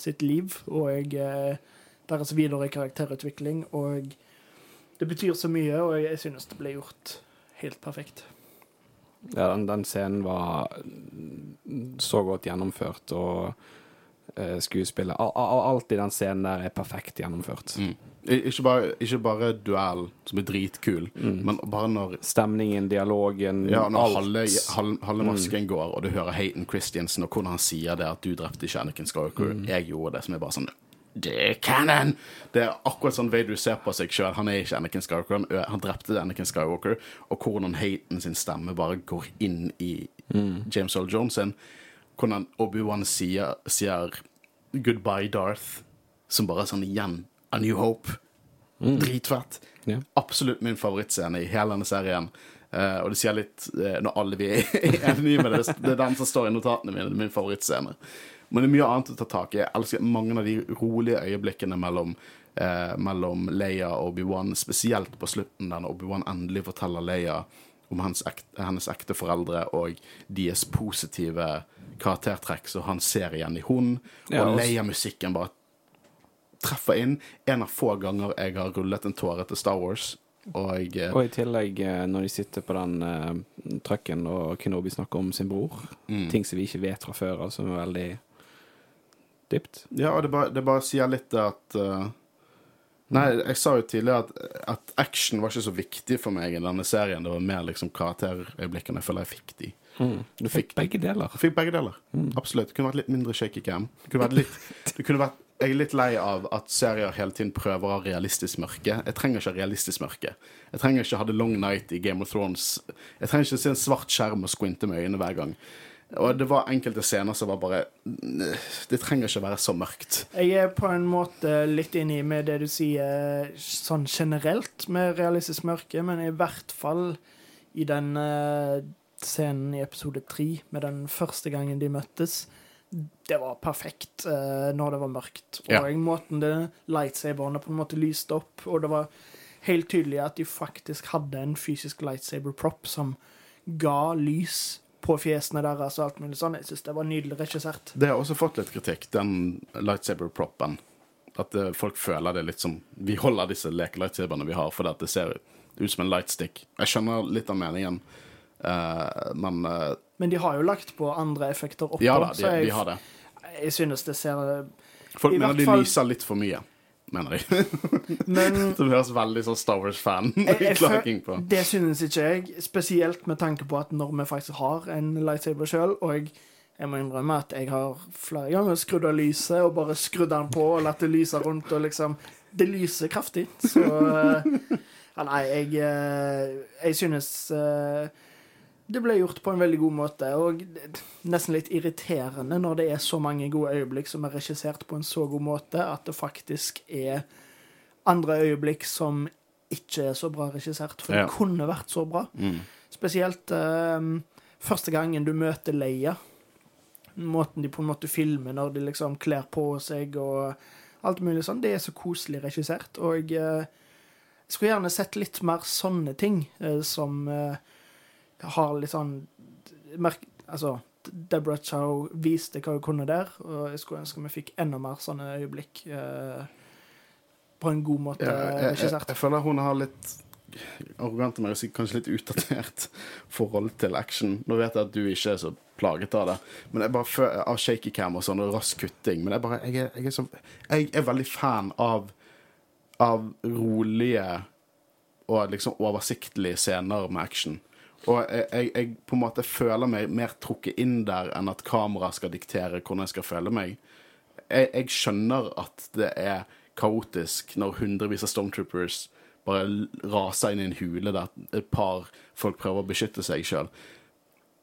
sitt liv og eh, deres videre karakterutvikling. Og det betyr så mye, og jeg synes det ble gjort helt perfekt. Ja, den, den scenen var så godt gjennomført, og eh, skuespillet al- al- Alt i den scenen der er perfekt gjennomført. Mm. Ikke bare, ikke bare duell, som er dritkul, men bare når Stemningen, dialogen, ja, når alt. halve, halve, halve masken går, og du hører Hayden Christiansen, og hvordan han sier det at du drepte ikke Anakin Skywalker, jeg gjorde det, som er bare sånn det er canon! Det er akkurat sånn Vader ser på seg sjøl. Han er ikke Anakin Skywalker, han, han drepte Anakin Skywalker. Og hvordan Hayden sin stemme bare går inn i James Earl Jones sin. Hvordan Obi-Wan sier, sier 'goodbye, Darth', som bare sånn igjen A New Hope. Dritfett. Yeah. Absolutt min favorittscene i hele denne serien. Uh, og det sier litt uh, når alle vi er enige med det. Det er den som står i notatene mine. Min favorittscene. Men det er mye annet å ta tak i. Jeg elsker mange av de rolige øyeblikkene mellom, uh, mellom Leia og Obi-Wan, spesielt på slutten, der Obi-Wan endelig forteller Leia om hennes, ekte, hennes ekte foreldre og deres positive karaktertrekk som han ser igjen i hun. Og- Leia-musikken bare treffer inn. En av få ganger jeg har rullet en tåre til Star Wars. Og eh, Og i tillegg, eh, når de sitter på den uh, trucken og Kenobi snakker om sin bror, Mm. ting som vi ikke vet fra før av, som er veldig dypt. Ja, og det bare, det bare sier litt at uh, Nei, jeg sa jo tidligere at, at action var ikke så viktig for meg i denne serien. Det var mer liksom karakterøyeblikkene jeg føler jeg fikk de. Du fikk begge deler. Fikk begge deler. Absolutt. Det kunne vært litt mindre shaky cam. Det kunne vært litt, det kunne vært, jeg er litt lei av at serier hele tiden prøver å ha realistisk mørke. Jeg trenger ikke realistisk mørke. Jeg trenger ikke ha The Long Night i Game of Thrones. Jeg trenger ikke se en svart skjerm og squinte med øynene hver gang. Og det var enkelte scener som var bare Det trenger ikke være så mørkt. Jeg er på en måte litt enig med det du sier sånn generelt med realistisk mørke, men i hvert fall i den eh, scenen i episode tre, med den første gangen de møttes. Det var perfekt eh, når det var mørkt. Og Ja. måten det lightsaberne på en måte lyste opp, og det var helt tydelig at de faktisk hadde en fysisk lightsaber prop som ga lys på fjesene deres og alt mulig sånn. Jeg syns det var nydelig regissert. Det har også fått litt kritikk, den lightsaber-proppen. At eh, folk føler det litt som Vi holder disse leke-lightsaberne vi har, fordi det ser ut som en lightstick. Jeg skjønner litt av meningen, eh, men uh, Men de har jo lagt på andre effekter oppå, Ja da, de, så jeg, de har det. jeg synes det ser Folk mener de fall- lyser litt for mye, mener de. Men det høres veldig sånn Star Wars-fan klaging på. det synes ikke jeg, spesielt med tanke på at når vi faktisk har en lightsaber sjøl, og jeg må innrømme at jeg har flere ganger skrudd av lyset og bare skrudd den på og latt det lyse rundt, og liksom Det lyser kraftig, så eh, Ja, nei, jeg, eh, jeg synes eh, det ble gjort på en veldig god måte, og nesten litt irriterende når det er så mange gode øyeblikk som er regissert på en så god måte, at det faktisk er andre øyeblikk som ikke er så bra regissert, for Ja. det kunne vært så bra. Mm. Spesielt eh, første gangen du møter Leia. Måten de på en måte filmer når de liksom kler på seg og alt mulig sånn. Det er så koselig regissert. Og eh, jeg skulle gjerne sett litt mer sånne ting eh, som eh, har litt sånn merk, Altså, Deborah Chow viste hva hun kunne der, og jeg skulle ønske vi fikk enda mer sånne øyeblikk eh, på en god måte Ja, jeg, jeg, jeg, jeg føler hun har litt arrogant av meg å si kanskje litt utdatert forhold til action. Nå vet jeg at du ikke er så plaget av det, men jeg bare føler, av shaky cam og sånn, og rask kutting. Men jeg, bare, jeg, er, jeg, er så, jeg er veldig fan av, av rolige og liksom oversiktlige scener med action. Og jeg, jeg, jeg på en måte føler meg mer trukket inn der enn at kamera skal diktere hvordan jeg skal føle meg. Jeg, jeg skjønner at det er kaotisk når hundrevis av stormtroopers bare raser inn i en hule der et par folk prøver å beskytte seg sjøl.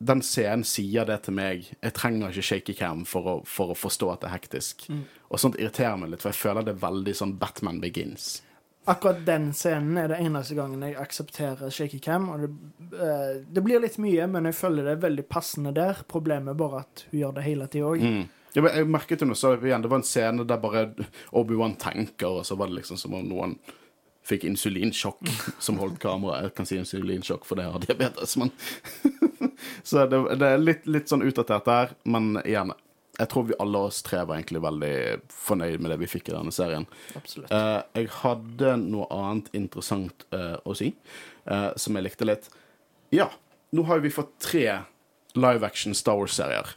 Den scenen sier det til meg. Jeg trenger ikke shaky cam for å, for å forstå at det er hektisk. Og sånt irriterer meg litt, for jeg føler det er veldig sånn Batman Begins. Akkurat den scenen er det eneste gangen jeg aksepterer shaky cam. Og det, eh, det blir litt mye, men jeg føler det er veldig passende der. Problemet er bare at hun gjør det hele tida òg. Mm. Ja, jeg merket hun også så igjen, det var en scene der bare Obi-Wan tenker, og så var det liksom som om noen fikk insulinsjokk som holdt kameraet. Jeg kan si insulinsjokk, for det har diabetes, men Så det, det er litt, litt sånn utdatert der, men igjen Jeg tror vi alle oss tre var egentlig veldig fornøyd med det vi fikk i denne serien. Absolutt. Eh, jeg hadde noe annet interessant eh, å si, eh, som jeg likte litt. Ja, nå har vi fått tre live action Star Wars-serier.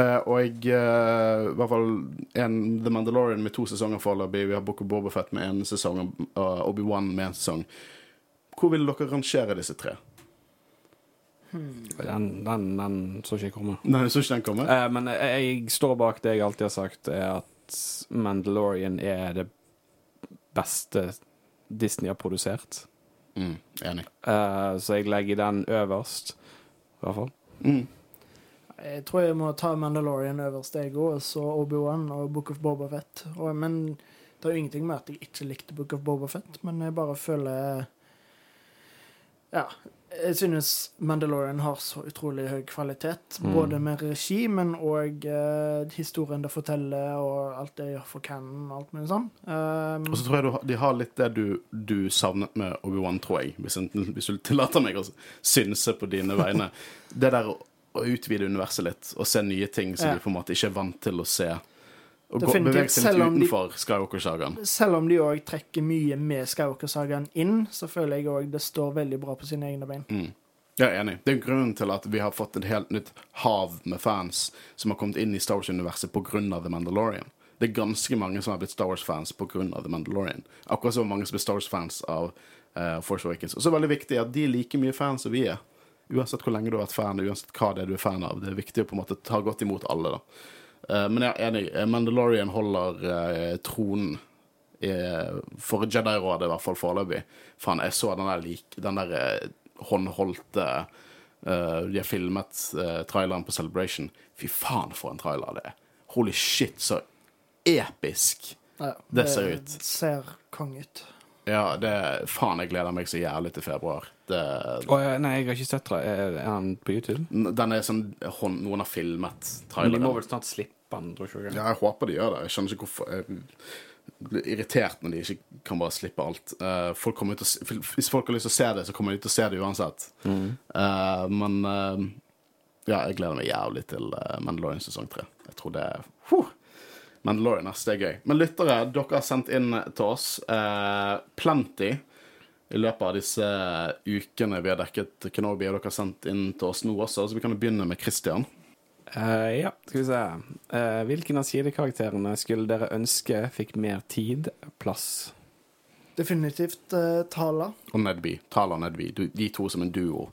Eh, og jeg, i hvert fall en The Mandalorian med to sesonger foreløpig. Vi har Book of Bobafett med én sesong og Obi-Wan med én sesong. Hvor vil dere rangere disse tre? Den, den, den så ikke jeg komme. Nei, så ikke den komme. Eh, men jeg, jeg står bak det jeg alltid har sagt, er at Mandalorian er det beste Disney har produsert. Mm, enig. Eh, så jeg legger den øverst, i hvert fall. Mm. Jeg tror jeg må ta Mandalorian øverst, jeg òg, og så Obi-Wan og Book of Bobafett. Og, men det er jo ingenting med at jeg ikke likte Book of Bobafett, men jeg bare føler Ja. Jeg synes Mandalorian har så utrolig høy kvalitet, Mm. både med regi, men òg uh, historien det forteller, og alt det gjør for canon, og alt mulig sånn. Um, Og så tror jeg du, de har litt det du, du savnet med Obi-Wan, tror jeg. Hvis, hvis du tillater meg å synse på dine vegne. Det der å, å utvide universet litt, og se nye ting som Ja. du på en måte ikke er vant til å se. Og gå, Definitivt, bevege seg litt utenfor Skywalker-sagaen. selv om de òg trekker mye med Skywalker-sagaen inn, så føler jeg òg det står veldig bra på sine egne bein. Mm. Jeg er enig. Det er grunnen til at vi har fått et helt nytt hav med fans som har kommet inn i Star Wars-universet pga. The Mandalorian. Det er ganske mange som har blitt Star Wars-fans pga. The Mandalorian. Akkurat så mange som blir Star Wars-fans av uh, Force Awakens. Og så er det veldig viktig at de er like mye fans som vi er. Uansett hvor lenge du har vært fan, uansett hva det er du er fan av. Det er viktig å på en måte ta godt imot alle, da. Eh, men jeg er enig. Eh, Mandalorian holder eh, tronen for Jedi-rådet, i hvert fall foreløpig. Faen, jeg så den der, like, den der håndholdte uh, De har filmet uh, traileren på Celebration. Fy faen, for en trailer det er. Holy shit, så episk. Ja, Det ser ut. ser kong ut. Ja, det Faen, jeg gleder meg så jævlig til februar. Å, nei, jeg har ikke sett det. Er han på YouTube? den er sånn Noen har filmet Men de må vel snart slippe den, tror jeg. Ja, jeg håper de gjør det. Jeg skjønner ikke hvorfor Jeg blir irritert når de ikke kan bare slippe alt. Eh, folk kommer ut til hvis folk har lyst til å se det, så kommer de til å se det uansett. Eh, men uh, ja, jeg gleder meg jævlig til uh, Mandalorian sesong tre. Jeg tror det er huh. Mandalorian, ass, det er gøy. Men lyttere, dere har sendt inn til oss uh, plenty i løpet av disse ukene vi har dekket Kenobi, og dere har sendt inn til oss nå også, så vi kan jo begynne med Christian. Uh, ja, skal vi se. Uh, hvilken av sidekarakterene skulle dere ønske fikk mer tid, plass? Definitivt uh, Tala. Og Nedby. Tala og Nedby. De to som en duo.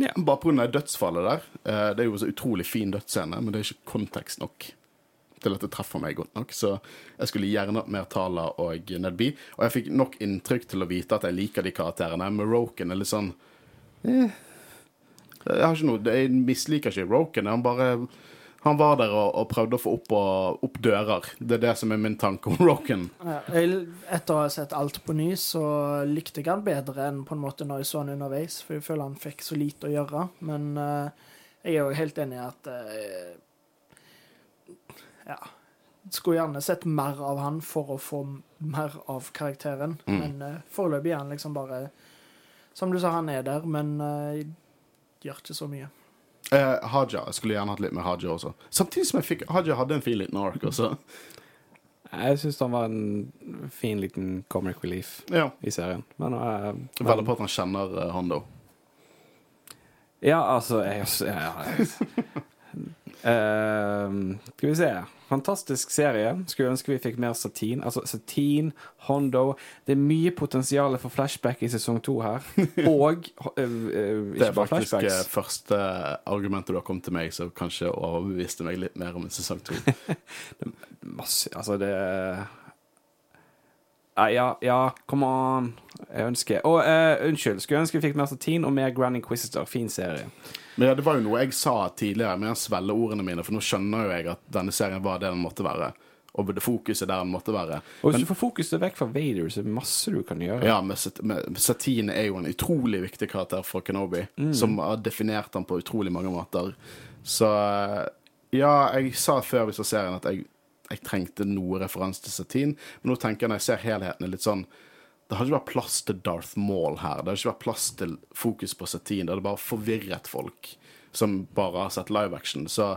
Ja. Bare pga. dødsfallet der. eh, Det er jo så utrolig fin dødsscene, men det er ikke kontekst nok til at det treffer meg godt nok. Så jeg skulle gjerne hatt mer Tala og Nedby. Og jeg fikk nok inntrykk til å vite at jeg liker de karakterene. Men Roken er litt sånn eh. Jeg har ikke noe Jeg misliker ikke Roken. Han bare han var der og, og prøvde å få opp, og, opp dører. Det er det som er min tanke om Roken. Ja, etter å ha sett alt på ny, så likte jeg han bedre enn på en måte når jeg så han underveis, for jeg føler han fikk så lite å gjøre. Men uh, jeg er jo helt enig i at eh, Ja. Skulle gjerne sett mer av han for å få mer av karakteren, Mm. men uh, foreløpig er han liksom bare Som du sa, han er der, men uh, gjør ikke så mye. Eh, Haja. Jeg skulle gjerne hatt litt med Haja også. Samtidig som jeg fikk Haja hadde en fin liten ark også. Jeg syns han var en fin liten comic relief Ja. i serien. Men, eh, Veldig på at han kjenner uh, Hondo. Ja, altså jeg, jeg, jeg, Ehm, Skal vi se. Fantastisk serie. Skulle ønske vi fikk mer Satin. Altså Satin, Hondo Det er mye potensial for flashback i sesong to her. Og bare flashbacks Det er faktisk eh, flashbacks. første argumentet du har kommet til meg, som kanskje overbeviste meg litt mer om sesong to. Masse Altså, det Nei, ja, ja, come on. Jeg ønsker Og uh, unnskyld. Skulle ønske vi fikk mer Satin og mer Grand Inquisitor. Fin serie. Men ja, det var jo noe jeg sa tidligere med å svelge ordene mine, for nå skjønner jo jeg at denne serien var det den måtte være. Og det fokuset der den måtte være. Og hvis du får fokuset vekk fra Vader, så er det masse du kan gjøre. Ja, men Satine er jo en utrolig viktig karakter for Kenobi, som har definert han på utrolig mange måter. Så ja, jeg sa før vi så serien at jeg, jeg trengte noe referanse til Satine. Men nå tenker jeg når jeg ser helheten, litt sånn Det har ikke vært plass til Darth Maul her. Det har ikke vært plass til fokus på satin. Det hadde bare forvirret folk som bare har sett live action. Så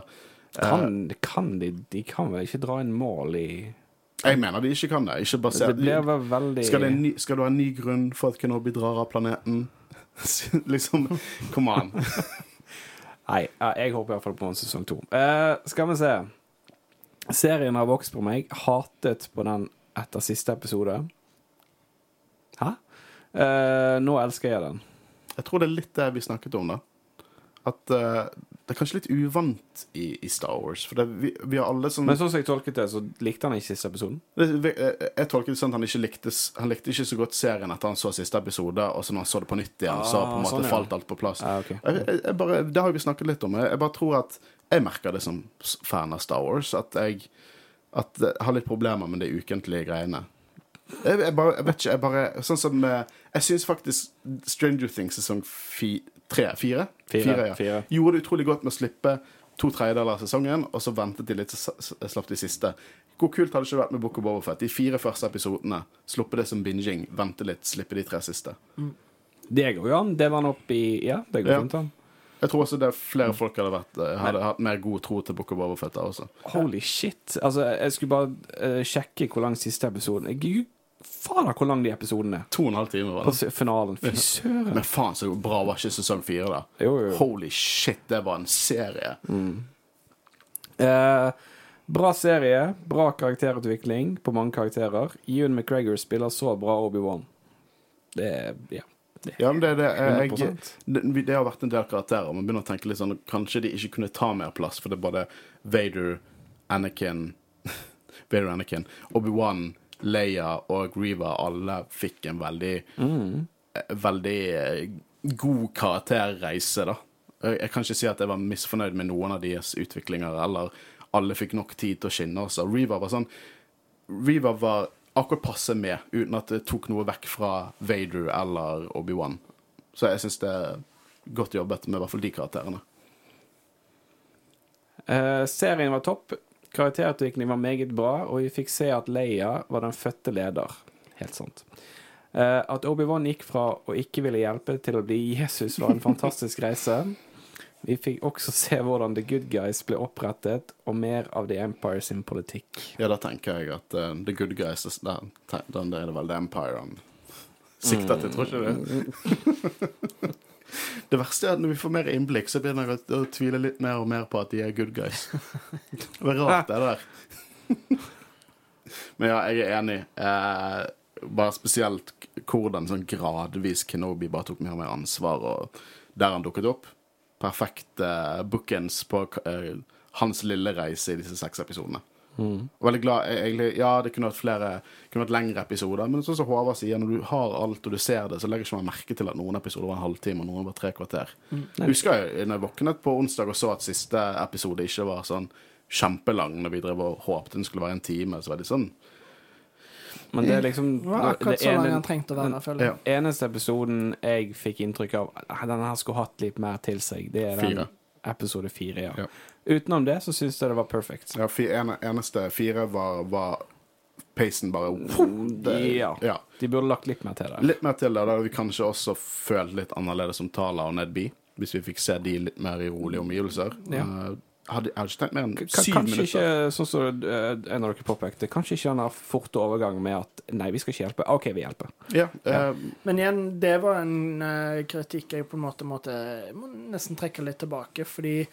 Kan, kan de, de kan vel ikke dra inn mål i jeg mener de ikke kan det. Ikke basert Det veldig skal, det ny, skal du ha en ny grunn for at Kenobi drar av planeten? liksom Come on. Nei, jeg håper iallfall på en sesong to. Uh, skal vi se. Serien har vokst på meg. Hatet på den etter siste episode. Eh, nå elsker jeg den. Jeg tror det er litt det vi snakket om, da. At uh, det er kanskje litt uvant i, i Star Wars. For det, vi, vi har alle som Men sånn som jeg tolket det, så likte han ikke siste episoden. Det- vi- Jeg, tolker det sånn at han ikke likte Han likte ikke så godt serien etter han så siste episode, og så når han så det på nytt igjen, så Ah, på en måte sånn, ja. falt alt på plass. Ah, okay. Jeg, jeg, jeg bare, det har vi snakket litt om. Jeg bare tror at jeg merker det som fan av Star Wars. At jeg, at jeg har litt problemer med de ukentlige greiene. Jeg, jeg bare, jeg vet ikke, jeg bare Sånn som eh, Jeg syns faktisk Stranger Things sesong fi, tre, fire? Fire, ja. fire. Gjorde det utrolig godt med å slippe to tredjedeler av sesongen, og så ventet de litt, så slapp de siste. Hvor kult hadde det ikke vært med Book of Boba De fire første episodene. Sluppe det som binging, vente litt, slippe de tre siste. Det går jo an. Det var han opp i Ja, det går Ja. fint an. Jeg tror også det er flere folk hadde, vært, eh, hadde hatt mer god tro til Book of Boba der også. Holy shit. Altså, jeg skulle bare uh, sjekke hvor lang siste episoden. Gud, faen hvor lang de episodene er. To og en halv time var det. På finalen. Fy søren. Men faen så bra var ikke sesong fire, da. Jo, jo. Holy shit, det var en serie. Eh, bra serie, bra karakterutvikling på mange karakterer. Ewan McGregor spiller så bra Obi-Wan. Det er Ja. Ja, men det, det, jeg, det, det har vært en del karakterer. Man begynner å tenke litt sånn Kanskje de ikke kunne ta mer plass, for det er bare Vader, Anakin Vader, Anakin, Obi-Wan, Leia og Reva alle fikk en veldig mm. Veldig eh, god karakterreise, da. Jeg, kan ikke si at jeg var misfornøyd med noen av deres utviklinger, eller alle fikk nok tid til å skinne. Også. Reva var sånn Reva var akkurat passe med, uten at det tok noe vekk fra Vader eller Obi-Wan. Så jeg syns det er godt jobbet med i hvert fall de karakterene. Eh, serien var topp. Karakterutvikling var meget bra, og vi fikk se at Leia var den fødte leder. Helt sant. Uh, at Obi-Wan gikk fra å ikke ville hjelpe til å bli Jesus, var en fantastisk reise. Vi fikk også se hvordan The Good Guys ble opprettet, og mer av The Empire sin politikk. Ja, da tenker jeg at uh, The Good Guys Den, den er det vel The Empire han sikter til, tror ikke du det? verste er at når vi får mer innblikk, så begynner jeg å, å tvile litt mer og mer på at de er good guys. Det er rart, det der. Men ja, jeg er enig. Eh, bare spesielt hvordan sånn gradvis Kenobi bare tok mer og mer ansvar, og der han dukket opp. Perfekt eh, bookends på eh, hans lille reise i disse seks episodene. Og Veldig glad, egentlig, Ja, det kunne vært flere kunne vært lengre episoder, men sånn som Håvard sier, når du har alt og du ser det, så legger ikke man merke til at noen episoder var en halvtime, og noen var tre kvarter. Jeg husker jeg når jeg våknet på onsdag og så at siste episode ikke var sånn kjempelang, når vi drev og håpte den skulle være en time. Så var det sånn Men det er liksom Det var akkurat så ene- lang han trengte å være, Den. Ja. Eneste episoden jeg fikk inntrykk av Denne her skulle hatt litt mer til seg, det er den Fire. Episode fire. Ja. Ja. Utenom det så syns jeg det var perfect. Ja, fi- ene, eneste fire var, var pacen bare det, Ja. ja. De burde lagt litt mer til det. Litt mer til det. Da hadde vi kanskje også følt litt annerledes om Tala og Ned B. Hvis vi fikk se de litt mer i rolige omgivelser. Ja. Eh, hadde, jeg hadde ikke tenkt mer enn syv syv Kanskje minutter. ikke, sånn som eh, en av dere påpekte, kanskje ikke den der forte overgang med at nei, vi skal ikke hjelpe. OK, vi hjelper. Ja, eh, Men igjen, det var en uh, kritikk jeg på en måte måtte må nesten trekke litt tilbake, fordi jeg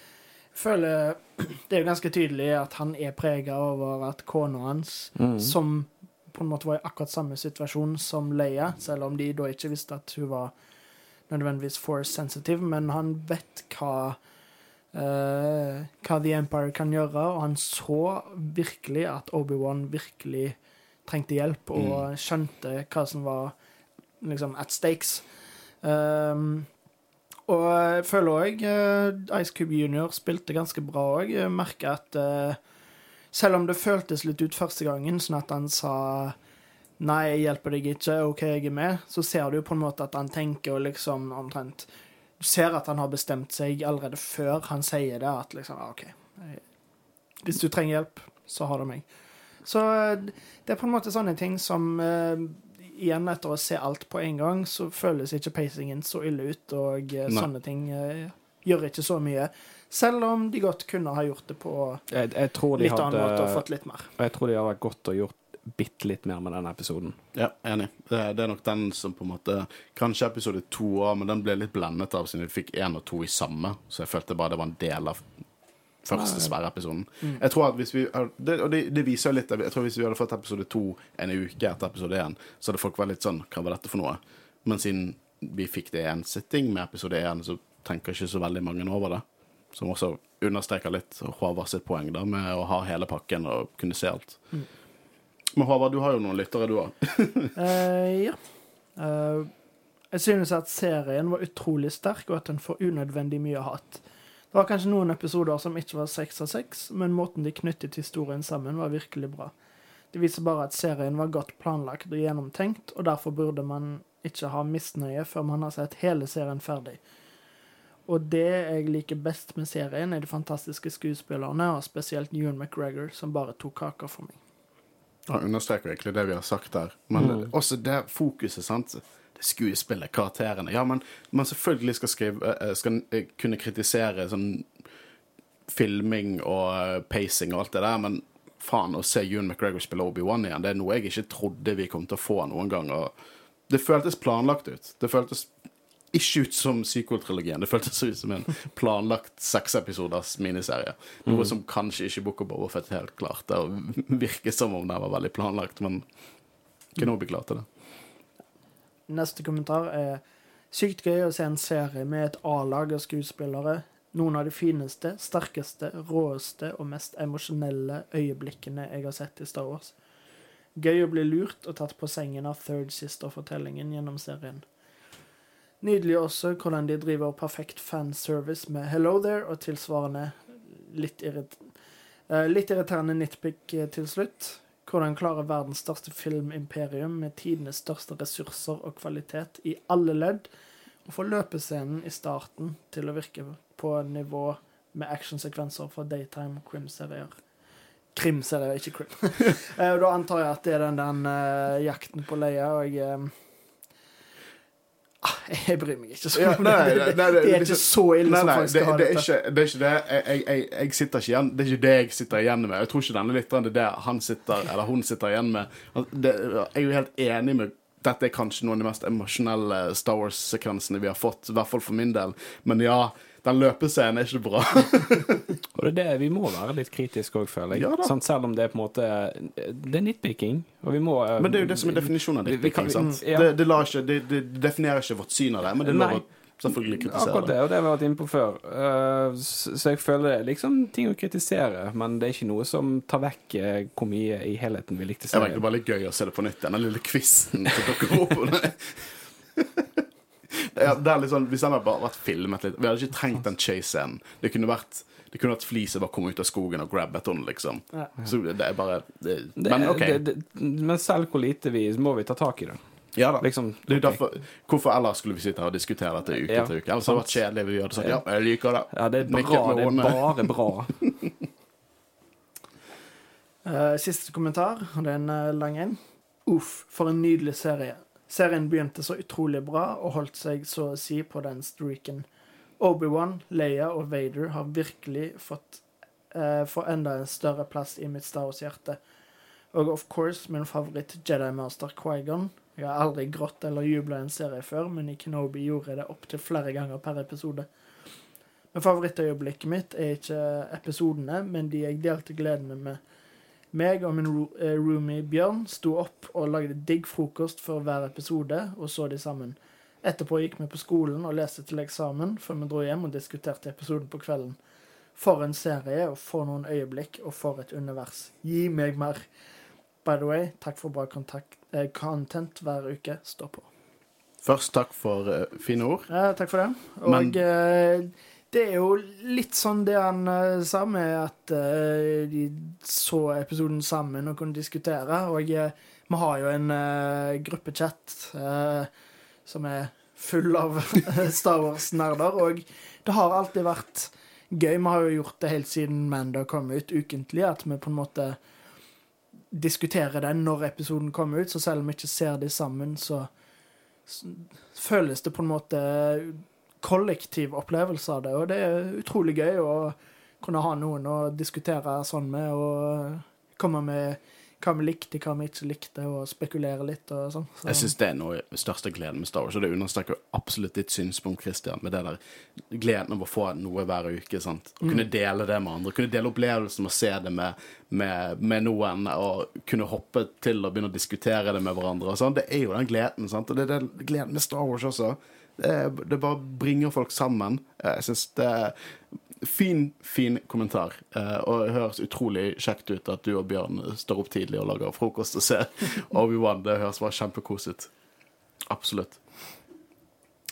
føler Det er jo ganske tydelig at han er prega over at kona hans, Mm. som på en måte var i akkurat samme situasjon som Leia, selv om de da ikke visste at hun var nødvendigvis force sensitive, men han vet hva eh, hva The Empire kan gjøre, og han så virkelig at Obi-Wan virkelig trengte hjelp, og skjønte hva som var liksom at stakes. Um, og jeg føler òg Ice Cube Junior spilte ganske bra òg. Merka at uh, selv om det føltes litt ut første gangen, sånn at han sa Nei, jeg hjelper deg ikke, OK, jeg er med. Så ser du på en måte at han tenker og liksom omtrent Du ser at han har bestemt seg allerede før han sier det, at liksom ah, OK, hvis du trenger hjelp, så har du meg. Så eh, det er på en måte sånne ting som eh, Igjen, etter å se alt på en gang, så føles ikke pacingen så ille ut, og eh, Nei. sånne ting gjør ikke så mye. Selv om de godt kunne ha gjort det på Jeg, jeg de litt annen måte og fått litt mer. Jeg tror de hadde vært godt å gjort bitte litt mer med denne episoden. Ja, enig. Det, er nok den som på en måte Kanskje episode to òg, men den ble litt blendet av siden vi fikk én og to i samme, så jeg følte bare det var en del av første svære episoden. Mm. Jeg tror at hvis vi det, Og det, det viser jo litt Jeg tror hvis vi hadde fått episode to en uke etter episode én, så hadde folk vært litt sånn Hva var dette for noe? Men siden vi fikk det i en sitting med episode én, så tenker ikke så veldig mange over det. Som også understreker litt Håvard sitt poeng da med å ha hele pakken og kunne se alt. Mm. Men Håvard, du har jo noen lyttere, du òg. uh, ja. Uh, jeg synes at serien var utrolig sterk, og at den får unødvendig mye hat. Det var kanskje noen episoder som ikke var seks av seks, men måten de knyttet historien sammen, var virkelig bra. Det viser bare at serien var godt planlagt og gjennomtenkt, og derfor burde man ikke ha misnøye før man har sett hele serien ferdig. Og det jeg liker best med serien, er de fantastiske skuespillerne, og spesielt Ewan McGregor, som bare tok kaka for meg. Han understreker egentlig det vi har sagt der. Men Mm. også det fokuset, sant. Det skuespillet, karakterene. Ja, men man selvfølgelig skal, skrive, eh, skal eh, kunne kritisere sånn filming og eh, pacing og alt det der, men faen, å se Ewan McGregor spille Obi-Wan igjen, det er noe jeg ikke trodde vi kom til å få noen gang. Og det føltes planlagt ut. Det føltes ikke ut som sequel-trilogien. Det føltes ut som en planlagt seksepisoders miniserie. Noe som kanskje ikke Book of Boba helt klarte Det virker som om det var veldig planlagt, men Kenobi klarte det. Neste kommentar er sykt gøy å se en serie med et A-lag av skuespillere. Noen av de fineste, sterkeste, råeste og mest emosjonelle øyeblikkene jeg har sett i Star Wars. Gøy å bli lurt og tatt på sengen av Third Sister-fortellingen gjennom serien. Nydelig også hvordan de driver perfekt fanservice med Hello There og tilsvarende litt, irrit eh, litt irriterende nitpick eh, til slutt. Hvordan klarer verdens største filmimperium med tidenes største ressurser og kvalitet i alle ledd å få løpescenen i starten til å virke på nivå med actionsekvenser fra daytime krimserier. Krimserier, ikke krim. Eh, da antar jeg at det er den den uh, jakten på Leia, og ah, Jeg bryr meg ikke så mye. det, det, er liksom- ikke så ille som folk det, skal ha det, ikke, det er ikke det. Jeg, jeg, jeg, jeg sitter ikke igjen Det er ikke det jeg sitter igjen med. Jeg tror ikke denne lytteren det er det han sitter Eller hun sitter igjen med. Det, jeg er jo helt enig med dette er kanskje noen av de mest emosjonelle Star Wars-sekvensene vi har fått, i hvert fall for min del. Men ja, den løpescenen er ikke bra. Og det er det vi må være litt kritiske òg, føler jeg. Ja da. Sant? Selv om det er på en måte Det er nitpicking, og vi må eh, Men det er jo det som er definisjonen av Vi- vi nitpicking. sant? ja. Det, det, lar ikke, det, det definerer ikke vårt syn av det, men det er lov å selvfølgelig kritisere Akkurat det, det. og det har vi vært inne på før. Eh, så jeg føler det er liksom ting å kritisere, men det er ikke noe som tar vekk eh, hvor mye i helheten vi likte Det var egentlig serien. bare litt gøy å se det på nytt. Den lille quizen som dukker opp. Det er, det er litt sånn, Hvis den hadde bare vært filmet litt Vi hadde ikke trengt den chase-scenen. Det kunne vært det kunne vært fliset bare kom ut av skogen og grabbet henne, liksom. Ja. Så det er bare det, Det, Men OK. det, det, men selv hvor lite vi må vi ta tak i det. ja da. Liksom, Det er jo derfor, hvorfor ellers skulle vi sitte her og diskutere dette uke Ja, etter uke? Ellers hadde det vært kjedelig. Vi hadde sagt ja, jeg liker det. Ja, det er bra. Det er bare bra. Eh, siste kommentar, og det er en eh, lang en. Uff, for en nydelig serie. Serien begynte så utrolig bra og holdt seg så å si på den streaken. Obi-Wan, Leia og Vader har virkelig fått eh, få enda en større plass i mitt Star Wars-hjerte. Og of course min favoritt Jedi Master Qui-Gon. Jeg har aldri grått eller jubla en serie før, men i Kenobi gjorde jeg det opptil flere ganger per episode. Men favorittøyeblikket mitt er ikke episodene, men de jeg delte gledene med. Meg og min eh, roomie Bjørn sto opp og lagde digg frokost for hver episode, og så de sammen. Etterpå gikk vi på skolen og leste til eksamen, før vi dro hjem og diskuterte episoden på kvelden. For en serie, og for noen øyeblikk, og for et univers. Gi meg mer. By the way, takk for bra kontakt, eh, content hver uke. Stå på. Først takk for eh, fine ord. Ja, takk for det. Og Men- eh, det er jo litt sånn det han eh, sa, med at uh, de så episoden sammen og kunne diskutere. Og uh, vi har jo en uh, gruppechat som er full av Star Wars-nerder, og det har alltid vært gøy. Vi har jo gjort det helt siden Manda kom ut ukentlig, at vi på en måte diskuterer den når episoden kommer ut, så selv om vi ikke ser de sammen, så så føles det på en måte kollektiv opplevelse av det, og det er utrolig gøy å kunne ha noen å diskutere sånn med, og komme med hva vi likte, hva vi ikke likte, og spekulere litt og sånn. Så- Jeg syns det er noe av den største gleden med Star Wars, og det understreker absolutt ditt synspunkt, Christian, med det der gleden av å få noe hver uke. sant? Å kunne dele det med andre, kunne dele opplevelsen og se det med, med, med noen, og kunne hoppe til og begynne å diskutere det med hverandre. og sånn. Det er jo den gleden, sant? og det er den gleden med Star Wars også. Det, er, bare bringer folk sammen. Jeg syns det er Fin, fin kommentar. Eh, og det høres utrolig kjekt ut at du og Bjørn står opp tidlig og lager frokost og ser Obi-Wan. Det høres bare kjempekos ut. Absolutt.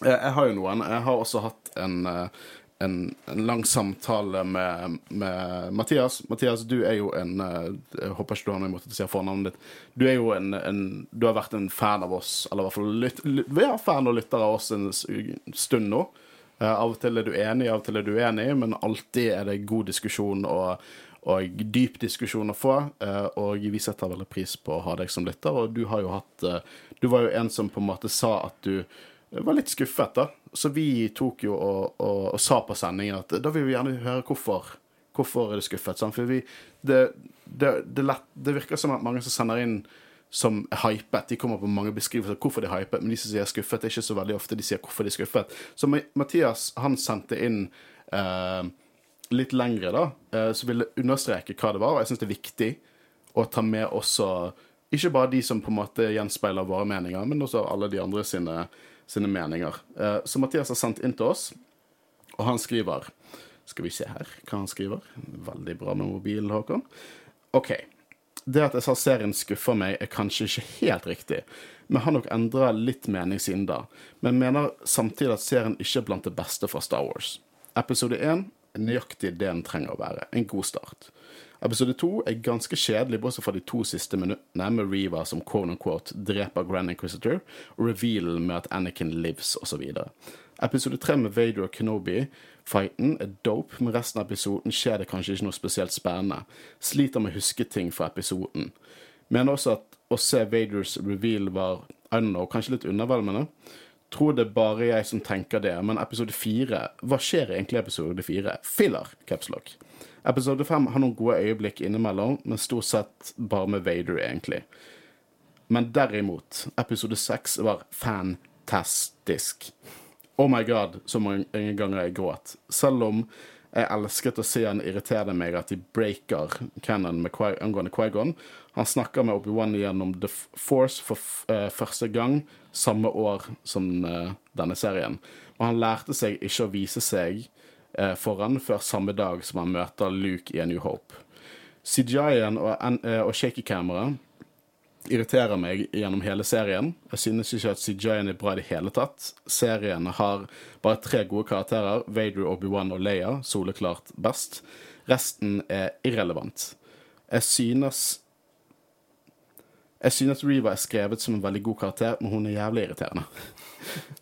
Eh, jeg har jo noen. Jeg har også hatt en, eh, en, en lang samtale med, med Mathias. Mathias, du er jo en eh, Jeg håper ikke du har noe imot at jeg sier fornavnet ditt. Du er jo en, en Du har vært en fan av oss, eller i hvert fall lyt, lytt, ja, fan og lytter av oss en stund nå. Eh, av og til er du enig, av og til er du uenig, men alltid er det god diskusjon og, og dyp diskusjon å få. eh, og vi setter veldig pris på å ha deg som lytter, og du har jo hatt Du var jo en som på en måte sa at du var litt skuffet, da. Så vi tok jo og, og, og sa på sendingen at da vil vi gjerne høre hvorfor. Hvorfor er du skuffet? Sant? For vi, det, det, det, lett, det virker som at mange som sender inn som er hypet. De kommer på mange beskrivelser av hvorfor de er hypet, men de som sier skuffet, det er ikke så veldig ofte de sier hvorfor de er skuffet. Så Mathias han sendte inn eh, litt lengre, da, eh, som ville understreke hva det var, og jeg syns det er viktig å ta med også ikke bare de som på en måte gjenspeiler våre meninger, men også alle de andre sine, sine meninger. Eh, så Mathias har sendt inn til oss, og han skriver Skal vi se her hva han skriver. Veldig bra med mobilen, Håkon. OK. Det at jeg sa serien skuffer meg, er kanskje ikke helt riktig, men har nok endra litt mening siden da. Men mener samtidig at serien ikke er blant det beste fra Star Wars. Episode 1 er nøyaktig det den trenger å være. En god start. Episode 2 er ganske kjedelig, bortsett fra de to siste minuttene med Reva som quote unquote dreper Grand Inquisitor, og revealen med at Anakin lives, osv. Episode 3 med Vader og Kenobi-fighten er dope, men resten av episoden skjer det kanskje ikke noe spesielt spennende. Sliter med å huske ting fra episoden. Mener også at å se Vaders reveal var I don't know, kanskje litt undervelmende. Tror det bare jeg som tenker det, men episode fire Hva skjer egentlig i episode fire? Filler, capslock. Episode fem har noen gode øyeblikk innimellom, men stort sett bare med Vader, egentlig. Men derimot, episode seks var fantastisk. Oh my god, så mange ganger jeg gråt. Selv om jeg elsket å se han irritere meg at de breaker Cannon med Qui angående Quaigon. Han snakker med Obi-Wan gjennom The Force for eh, første gang samme år som eh, denne serien. Og han lærte seg ikke å vise seg foran før samme dag som han møter Luke i A New Hope. CGI-en og, eh, og shaky-kameraet irriterer meg gjennom hele serien. Jeg synes ikke at CGI-en er bra i det hele tatt. Serien har bare tre gode karakterer, Vader, Obi-Wan og Leia, soleklart best. Resten er irrelevant. Jeg synes Jeg synes Reva er skrevet som en veldig god karakter, men hun er jævlig irriterende.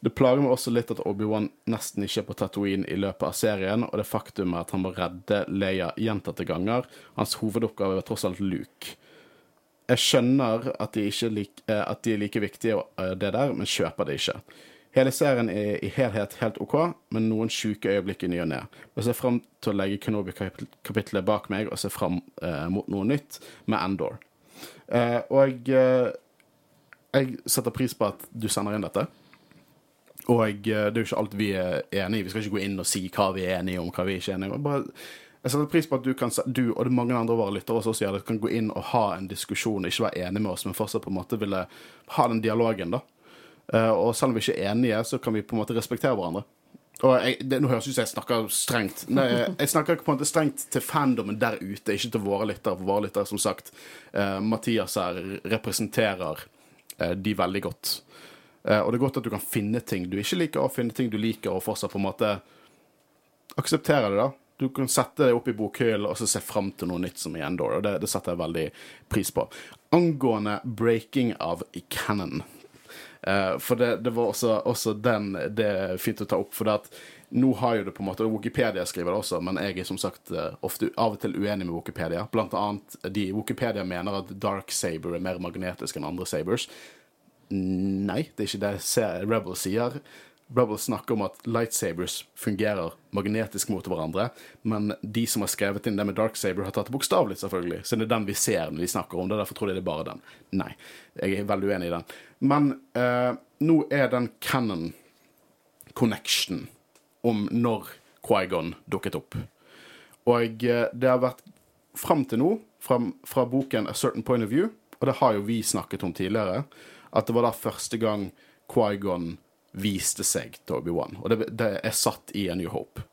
Det plager meg også litt at Obi-Wan nesten ikke er på Tatooine i løpet av serien, og det faktum at han må redde Leia gjentatte ganger. Hans hovedoppgave er tross alt Luke. Jeg skjønner at de, ikke lik, eh, at de er like viktige, eh, det der, men kjøper det ikke. Hele serien er i helhet helt OK, men noen sjuke øyeblikk i ny og ne. Jeg ser fram til å legge Kenobi-kapitlet bak meg og se fram eh, mot noe nytt med Endor. Eh, og eh, jeg setter pris på at du sender inn dette. Og eh, det er jo ikke alt vi er enige i. Vi skal ikke gå inn og si hva vi er enige om, hva vi ikke er enige om. Bare, jeg setter pris på at du, kan, du og er mange andre våre lyttere også også kan gå inn og ha en diskusjon, ikke være enig med oss, men fortsatt på en måte ville ha den dialogen, da. Eh, og selv om vi ikke er enige, så kan vi på en måte respektere hverandre. Og jeg, det, Nå høres det ut som jeg snakker strengt. Nei, jeg snakker på en måte strengt til fandomen der ute, ikke til våre lyttere. For våre lyttere, som sagt, eh, Mathias her representerer de veldig godt. Eh, og det er godt at du kan finne ting du ikke liker, og finne ting du liker, og fortsatt på en måte akseptere det, da. Du kan sette deg opp i bokhyllen og så se fram til noe nytt som i Endor, og det, det setter jeg veldig pris på. Angående breaking av canon. Eh, for det, det var også, også den det er fint å ta opp, for det at nå har jo det på en måte Wikipedia skriver det også, men jeg er som sagt eh, ofte av og til uenig med Wikipedia. Blant annet de Wikipedia mener at Dark Saber er mer magnetisk enn andre sabers. Nei, det er ikke det Rebels Rebel sier. Rebel snakker om at lightsabers fungerer magnetisk mot hverandre, men de som har skrevet inn det med Dark Saber, har tatt det bokstavelig, selvfølgelig. Så det er den vi ser når de snakker om det. Derfor tror jeg det er bare den. Nei, jeg er veldig uenig i den. Men eh, nå er den canon connection om når Quaigon dukket opp. Og eh, det har vært fram til nå, fra, fra boken A Certain Point of View, og det har jo vi snakket om tidligere, at det var da første gang Quaigon viste seg til Obi-Wan. Og det, det er satt i A New Hope.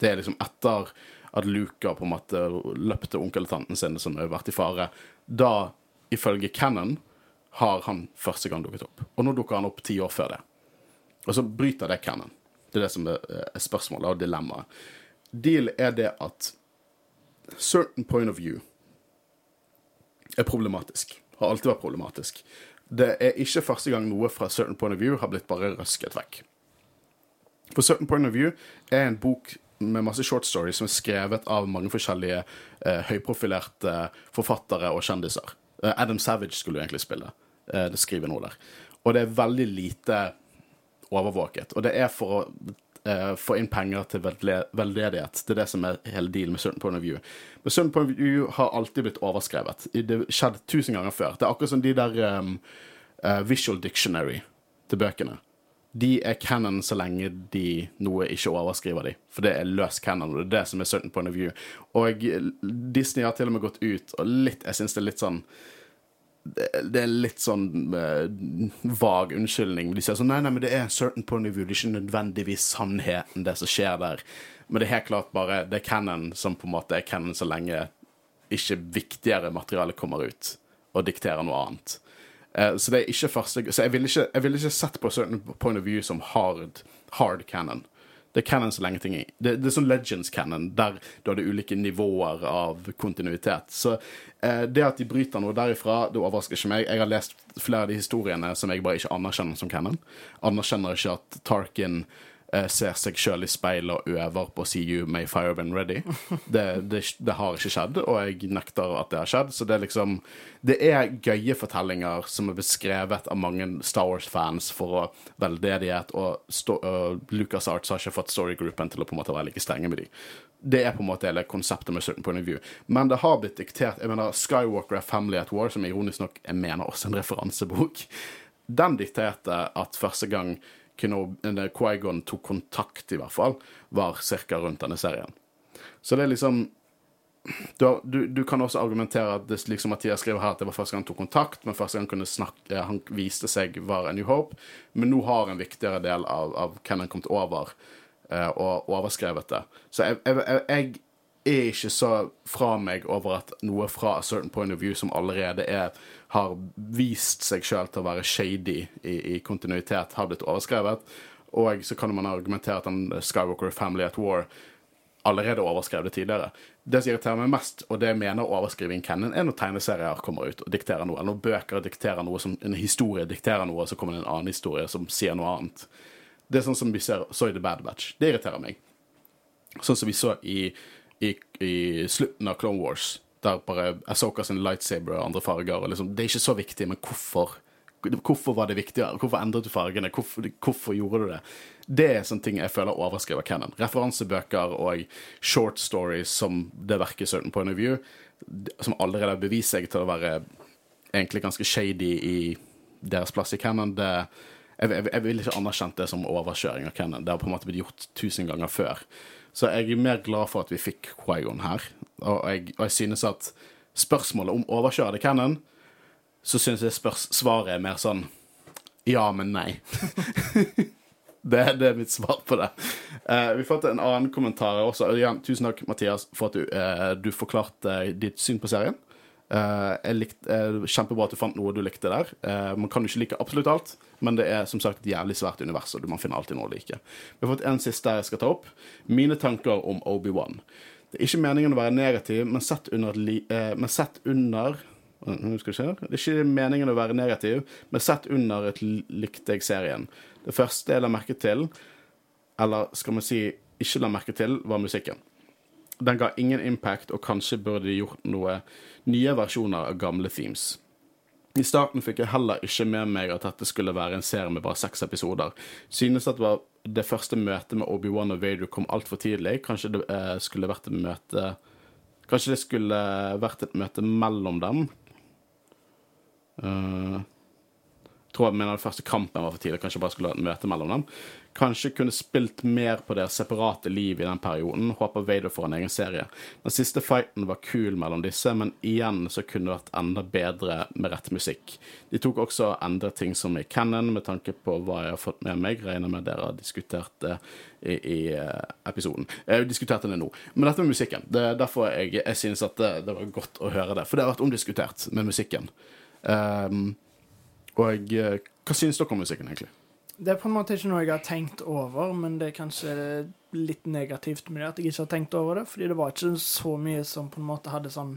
Det er liksom etter at Luca på en måte løpte onkel og tanten sin som har vært i fare. Da, ifølge Cannon, har han første gang dukket opp. Og nå dukker han opp ti år før det. Og så bryter det Cannon. Det er det som er spørsmålet og dilemmaet. Deal er det at certain point of view er problematisk. Har alltid vært problematisk. Det er ikke første gang noe fra certain point of view har blitt bare røsket vekk. For certain point of view er en bok med masse short stories som er skrevet av mange forskjellige eh, høyprofilerte forfattere og kjendiser. Eh, Adam Savage skulle jo egentlig spille. Eh, det skriver noe der. Og det er veldig lite overvåket. Og det er for å eh, få inn penger til veldedighet. Det er det som er hele dealen med Certain Point of View. Men Certain Point of View har alltid blitt overskrevet. Det har skjedd tusen ganger før. Det er akkurat som de der um, uh, Visual Dictionary til bøkene. De er canon så lenge de noe ikke overskriver de. For det er løs canon, og det er det som er certain point of view. Og Disney har til og med gått ut, og litt, jeg syns det er litt sånn det, er litt sånn uh, vag unnskyldning. De sier sånn nei, nei, men det er certain point of view, det er ikke nødvendigvis sannheten, det som skjer der. Men det er helt klart bare det er canon som på en måte er canon så lenge ikke viktigere materiale kommer ut og dikterer noe annet. Uh, så det er ikke første Så jeg ville ikke, ville ikke sett på certain point of view som hard, hard canon. Det er canon så lenge ting er Det, det er sånn Legends canon, der du har det ulike nivåer av kontinuitet. Så eh, det at de bryter noe derifra, det overrasker ikke meg. Jeg har lest flere av de historiene som jeg bare ikke anerkjenner som canon. Anerkjenner ikke at Tarkin ser seg sjøl i speilet og øver på å si you may fire been ready. Det, det, det har ikke skjedd, og jeg nekter at det har skjedd. Så det er liksom Det er gøye fortellinger som er beskrevet av mange Star Wars-fans for veldedighet, og sto, uh, Lucas Arts har ikke fått storygroupen til å på en måte være like strenge med de. Det er på en måte hele konseptet med certain point of view. Men det har blitt diktert Jeg mener, Skywalker er Family at War, som ironisk nok jeg mener også en referansebok. Den dikterte at første gang Qui-Gon tok kontakt, i hvert fall, var ca. rundt denne serien. Så det er liksom du, du, du kan også argumentere at det, liksom Mathias skriver her at det var første gang han tok kontakt, men første gang han kunne snakke, han viste seg var A New Hope. Men nå har en viktigere del av, av hvem han kom til over, eh, og overskrevet det. Så jeg, jeg, jeg er ikke så fra meg over at noe fra a certain point of view som allerede er, har vist seg sjøl til å være shady i, i kontinuitet, har blitt overskrevet. Og så kan man argumentere at den Skywalker Family at War allerede overskrev det tidligere. Det som irriterer meg mest, og det mener overskriving Kennan, er når tegneserier kommer ut og dikterer noe, eller når bøker dikterer noe, som en historie dikterer noe, og så kommer det en annen historie som sier noe annet. Det er sånn som vi ser, så i The Bad Batch. Det irriterer meg. Sånn som vi så i, i, i slutten av Clone Wars, der bare Asoka sin lightsaber og andre farger og liksom, Det er ikke så viktig, men hvorfor? Hvorfor var det viktigere? Hvorfor endret du fargene? Hvorfor, hvorfor gjorde du det? Det er sånne ting jeg føler overskriver canon. Referansebøker og short stories som det verket Certain Point of View, som allerede har bevist seg til å være egentlig ganske shady i deres plass i canon, det jeg, jeg, jeg vil ikke anerkjent det som overkjøring av canon. Det har på en måte blitt gjort tusen ganger før. Så jeg er mer glad for at vi fikk Quaigon her. Og jeg, og jeg synes at spørsmålet om overkjører det canon, så synes jeg svaret er mer sånn ja, men nei. det, det er mitt svar på det. Uh, vi fått en annen kommentar også. Igjen, tusen takk, Mathias, for at du, uh, du forklarte ditt syn på serien. Uh, likte, eh, kjempebra at du fant noe du likte der. Eh, man kan jo ikke like absolutt alt, men det er som sagt et jævlig svært univers, og man finner alltid noe å like. Vi har fått en siste jeg skal ta opp. Mine tanker om Obi-Wan. Det er ikke meningen å være negativ, men sett under, eh, men sett under. Det er ikke meningen å være negativ, men sett under et likte jeg serien. Det første jeg la merke til, eller skal vi si ikke la merke til, var musikken. Den ga ingen impact, og kanskje burde de gjort noe nye versjoner av gamle themes. I starten fikk jeg heller ikke med meg at dette skulle være en serie med bare seks episoder. Synes at det, var det første møtet med Obi-Wan og Vader kom altfor tidlig. Kanskje det eh, skulle vært et møte Kanskje det skulle vært et møte mellom dem. Uh, jeg tror jeg mener den første kampen var for tidlig. Kanskje bare skulle vært et møte mellom dem. Kanskje kunne spilt mer på deres separate liv i den perioden. Håper Vader får en egen serie. Den siste fighten var kul mellom disse, men igjen så kunne det vært enda bedre med rett musikk. De tok også og endret ting som i canon, med tanke på hva jeg har fått med meg. Regner med dere har diskutert det i, i eh, episoden. Jeg har diskutert det nå. Men dette med musikken. Det er derfor jeg, jeg synes at det, det var godt å høre det. For det har vært omdiskutert med musikken. Um, og eh, hva synes dere om musikken, egentlig? Det er på en måte ikke noe jeg har tenkt over, men det er kanskje litt negativt med det at jeg ikke har tenkt over det, fordi det var ikke så mye som på en måte hadde sånn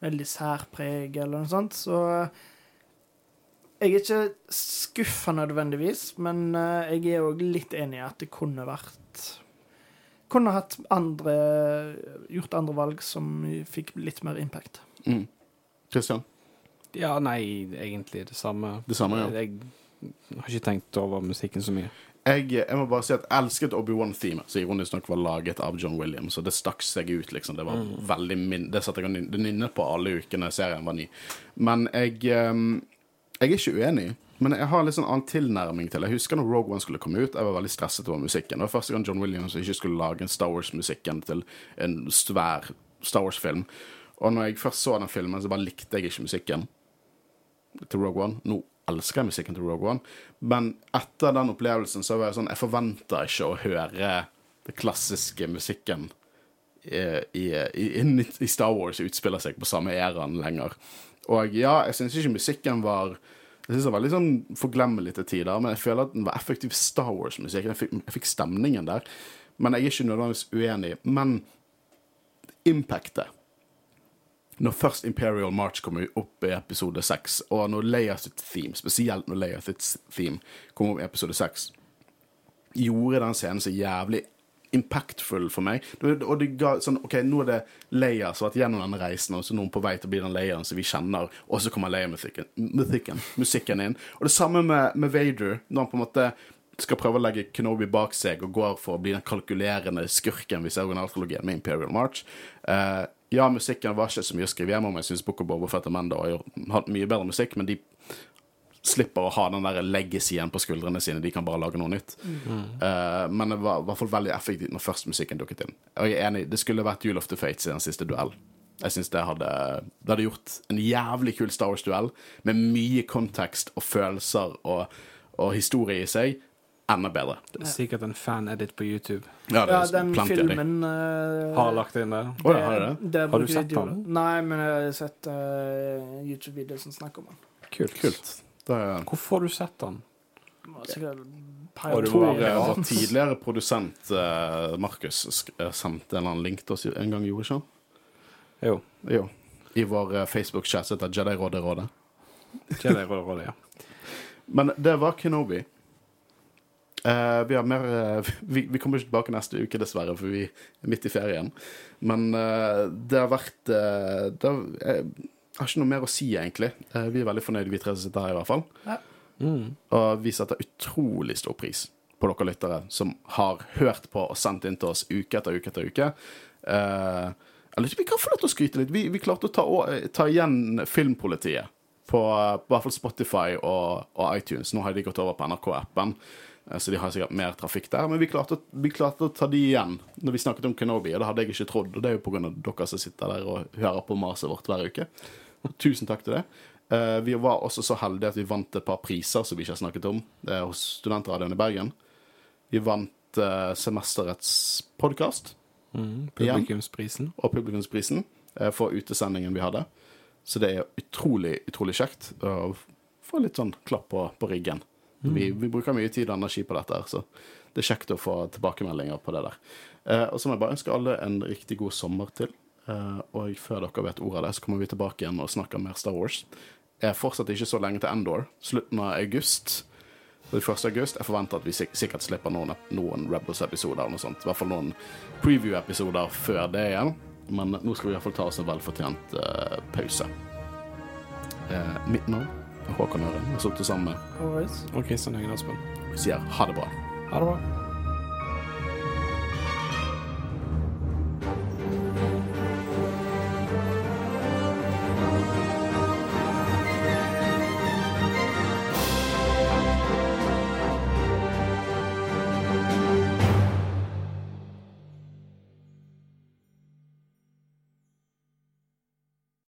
veldig særpreg eller noe sånt, så jeg er ikke skuffa nødvendigvis, men eh, jeg er òg litt enig i at det kunne vært Kunne hatt andre Gjort andre valg som fikk litt mer impact. Mm. Christian? Ja, nei, egentlig det samme. Det samme, ja. Jeg har ikke tenkt over musikken så mye. Jeg, jeg må bare si at jeg elsket Obi-Wan-themet, som ironisk nok var laget av John Williams. Og det stakk seg ut, liksom. Det var veldig min Det satt jeg og nynnet på alle ukene serien var ny. Men jeg um, Jeg er ikke uenig. Men jeg har litt sånn annen tilnærming til. Jeg husker når Rogue One skulle komme ut, jeg var veldig stresset over musikken. Det var første gang John Williams ikke skulle lage en Star Wars-musikken til en svær Star Wars-film. Og når jeg først så den filmen, så bare likte jeg ikke musikken til Rogue One. Nå elsker musikken til Rogue One, men etter den opplevelsen så var jeg sånn Jeg forventer ikke å høre den klassiske musikken i, i, i, i Star Wars utspiller seg på samme æraen lenger. Og ja, jeg syns ikke musikken var jeg synes det var litt sånn forglemmelig til tider, men jeg føler at den var effektiv Star Wars-musikk. Jeg, jeg fikk stemningen der. Men jeg er ikke nødvendigvis uenig. Men impactet når først Imperial March kommer opp i episode 6, og når Leia sitt theme, spesielt når Leia sitt theme kom opp i episode 6, gjorde den scenen så jævlig impactful for meg. Og det ga sånn OK, nå er det Leia som har vært gjennom den reisen, og så er noen på vei til å bli den Leiaen som vi kjenner, og så kommer Leia-musikken, musikken, inn. Og det samme med, med Vader, når han på en måte skal prøve å legge Kenobi bak seg og går for å bli den kalkulerende skurken vi ser i originaltrilogien med Imperial March. Eh, ja, musikken var ikke så mye å skrive hjem om. Jeg syns Book of Boba Fett og Mando har hatt mye bedre musikk, men de slipper å ha den der legacyen på skuldrene sine. De kan bare lage noe nytt. Eh, men det var i hvert fall veldig effektivt når først musikken dukket inn. Og jeg er enig, det skulle vært «Jule of the Fates i den siste duell. Jeg synes det hadde, det hadde gjort en jævlig kul Star Wars-duell med mye kontekst og følelser og, og historie i seg. Enda bedre. Det er sikkert en fan-edit på YouTube. Ja, det Ja, den filmen uh, Har lagt inn der? Oh, ja, har du det? det Har du sett de den? Nei, men jeg har sett uh, YouTube-videoer som snakker om den. Kult. Kult. Det er, Hvorfor har du sett den? Sikkert Og du var- eh, tidligere produsent uh, Markus eh, sendte en eller annen link til oss en gang, gjorde ikke han? Jo. Jo. I vår eh, Facebook-chat som heter Jedi-rådet-rådet. Jedi-rådet-rådet, ja. Men det var Kenobi. Eh, vi har mer uh, vi, vi kommer ikke tilbake neste uke, dessverre, for vi er midt i ferien. Men uh, det har vært eh, det har, Jeg har ikke noe mer å si, egentlig. Eh, vi er veldig fornøyde, vi tre som sitter her, i hvert fall. Mm. Og vi setter utrolig stor pris på dere lyttere som har hørt på og sendt inn til oss uke etter uke etter uke. Eh, eller vi kan få lov til å skryte litt. Vi, vi klarte å ta, å- ta igjen Filmpolitiet på, på hvert fall Spotify og, og iTunes. Nå har de gått over på NRK-appen, så de har sikkert mer trafikk der. Men vi klarte, vi klarte å ta de igjen når vi snakket om Kenobi, og det hadde jeg ikke trodd. Og det er jo pga. dere som sitter der og hører på maset vårt hver uke. Tusen takk til det. Eh, vi var også så heldige at vi vant et par priser som vi ikke har snakket om, er hos Studentradioen i Bergen. Vi vant eh, semesterets podkast Mm. Publikumsprisen. og publikumsprisen eh, for utesendingen vi hadde. Så det er utrolig, utrolig kjekt å få litt sånn klapp på, på ryggen. Mm. Vi, vi, bruker mye tid og energi på dette, så det er kjekt å få tilbakemeldinger på det der. Eh, og så må jeg bare ønske alle en riktig god sommer til. Eh, og før dere vet ordet av det, så kommer vi tilbake igjen og snakker mer Star Wars. Jeg er fortsatt ikke så lenge til Endor. Slutten av august. August. Jeg forventer at vi sik sikkert slipper noen, noen Rebels-episoder eller noe sånt. I hvert fall noen preview-episoder før det igjen. Men nå skal vi i hvert fall ta oss en velfortjent uh, pause. Uh, mitt navn Håkon Øren. Sånn jeg har sittet sammen med. Og Kristian Heggen Aspen. Vi sier ha det bra. Ha det bra.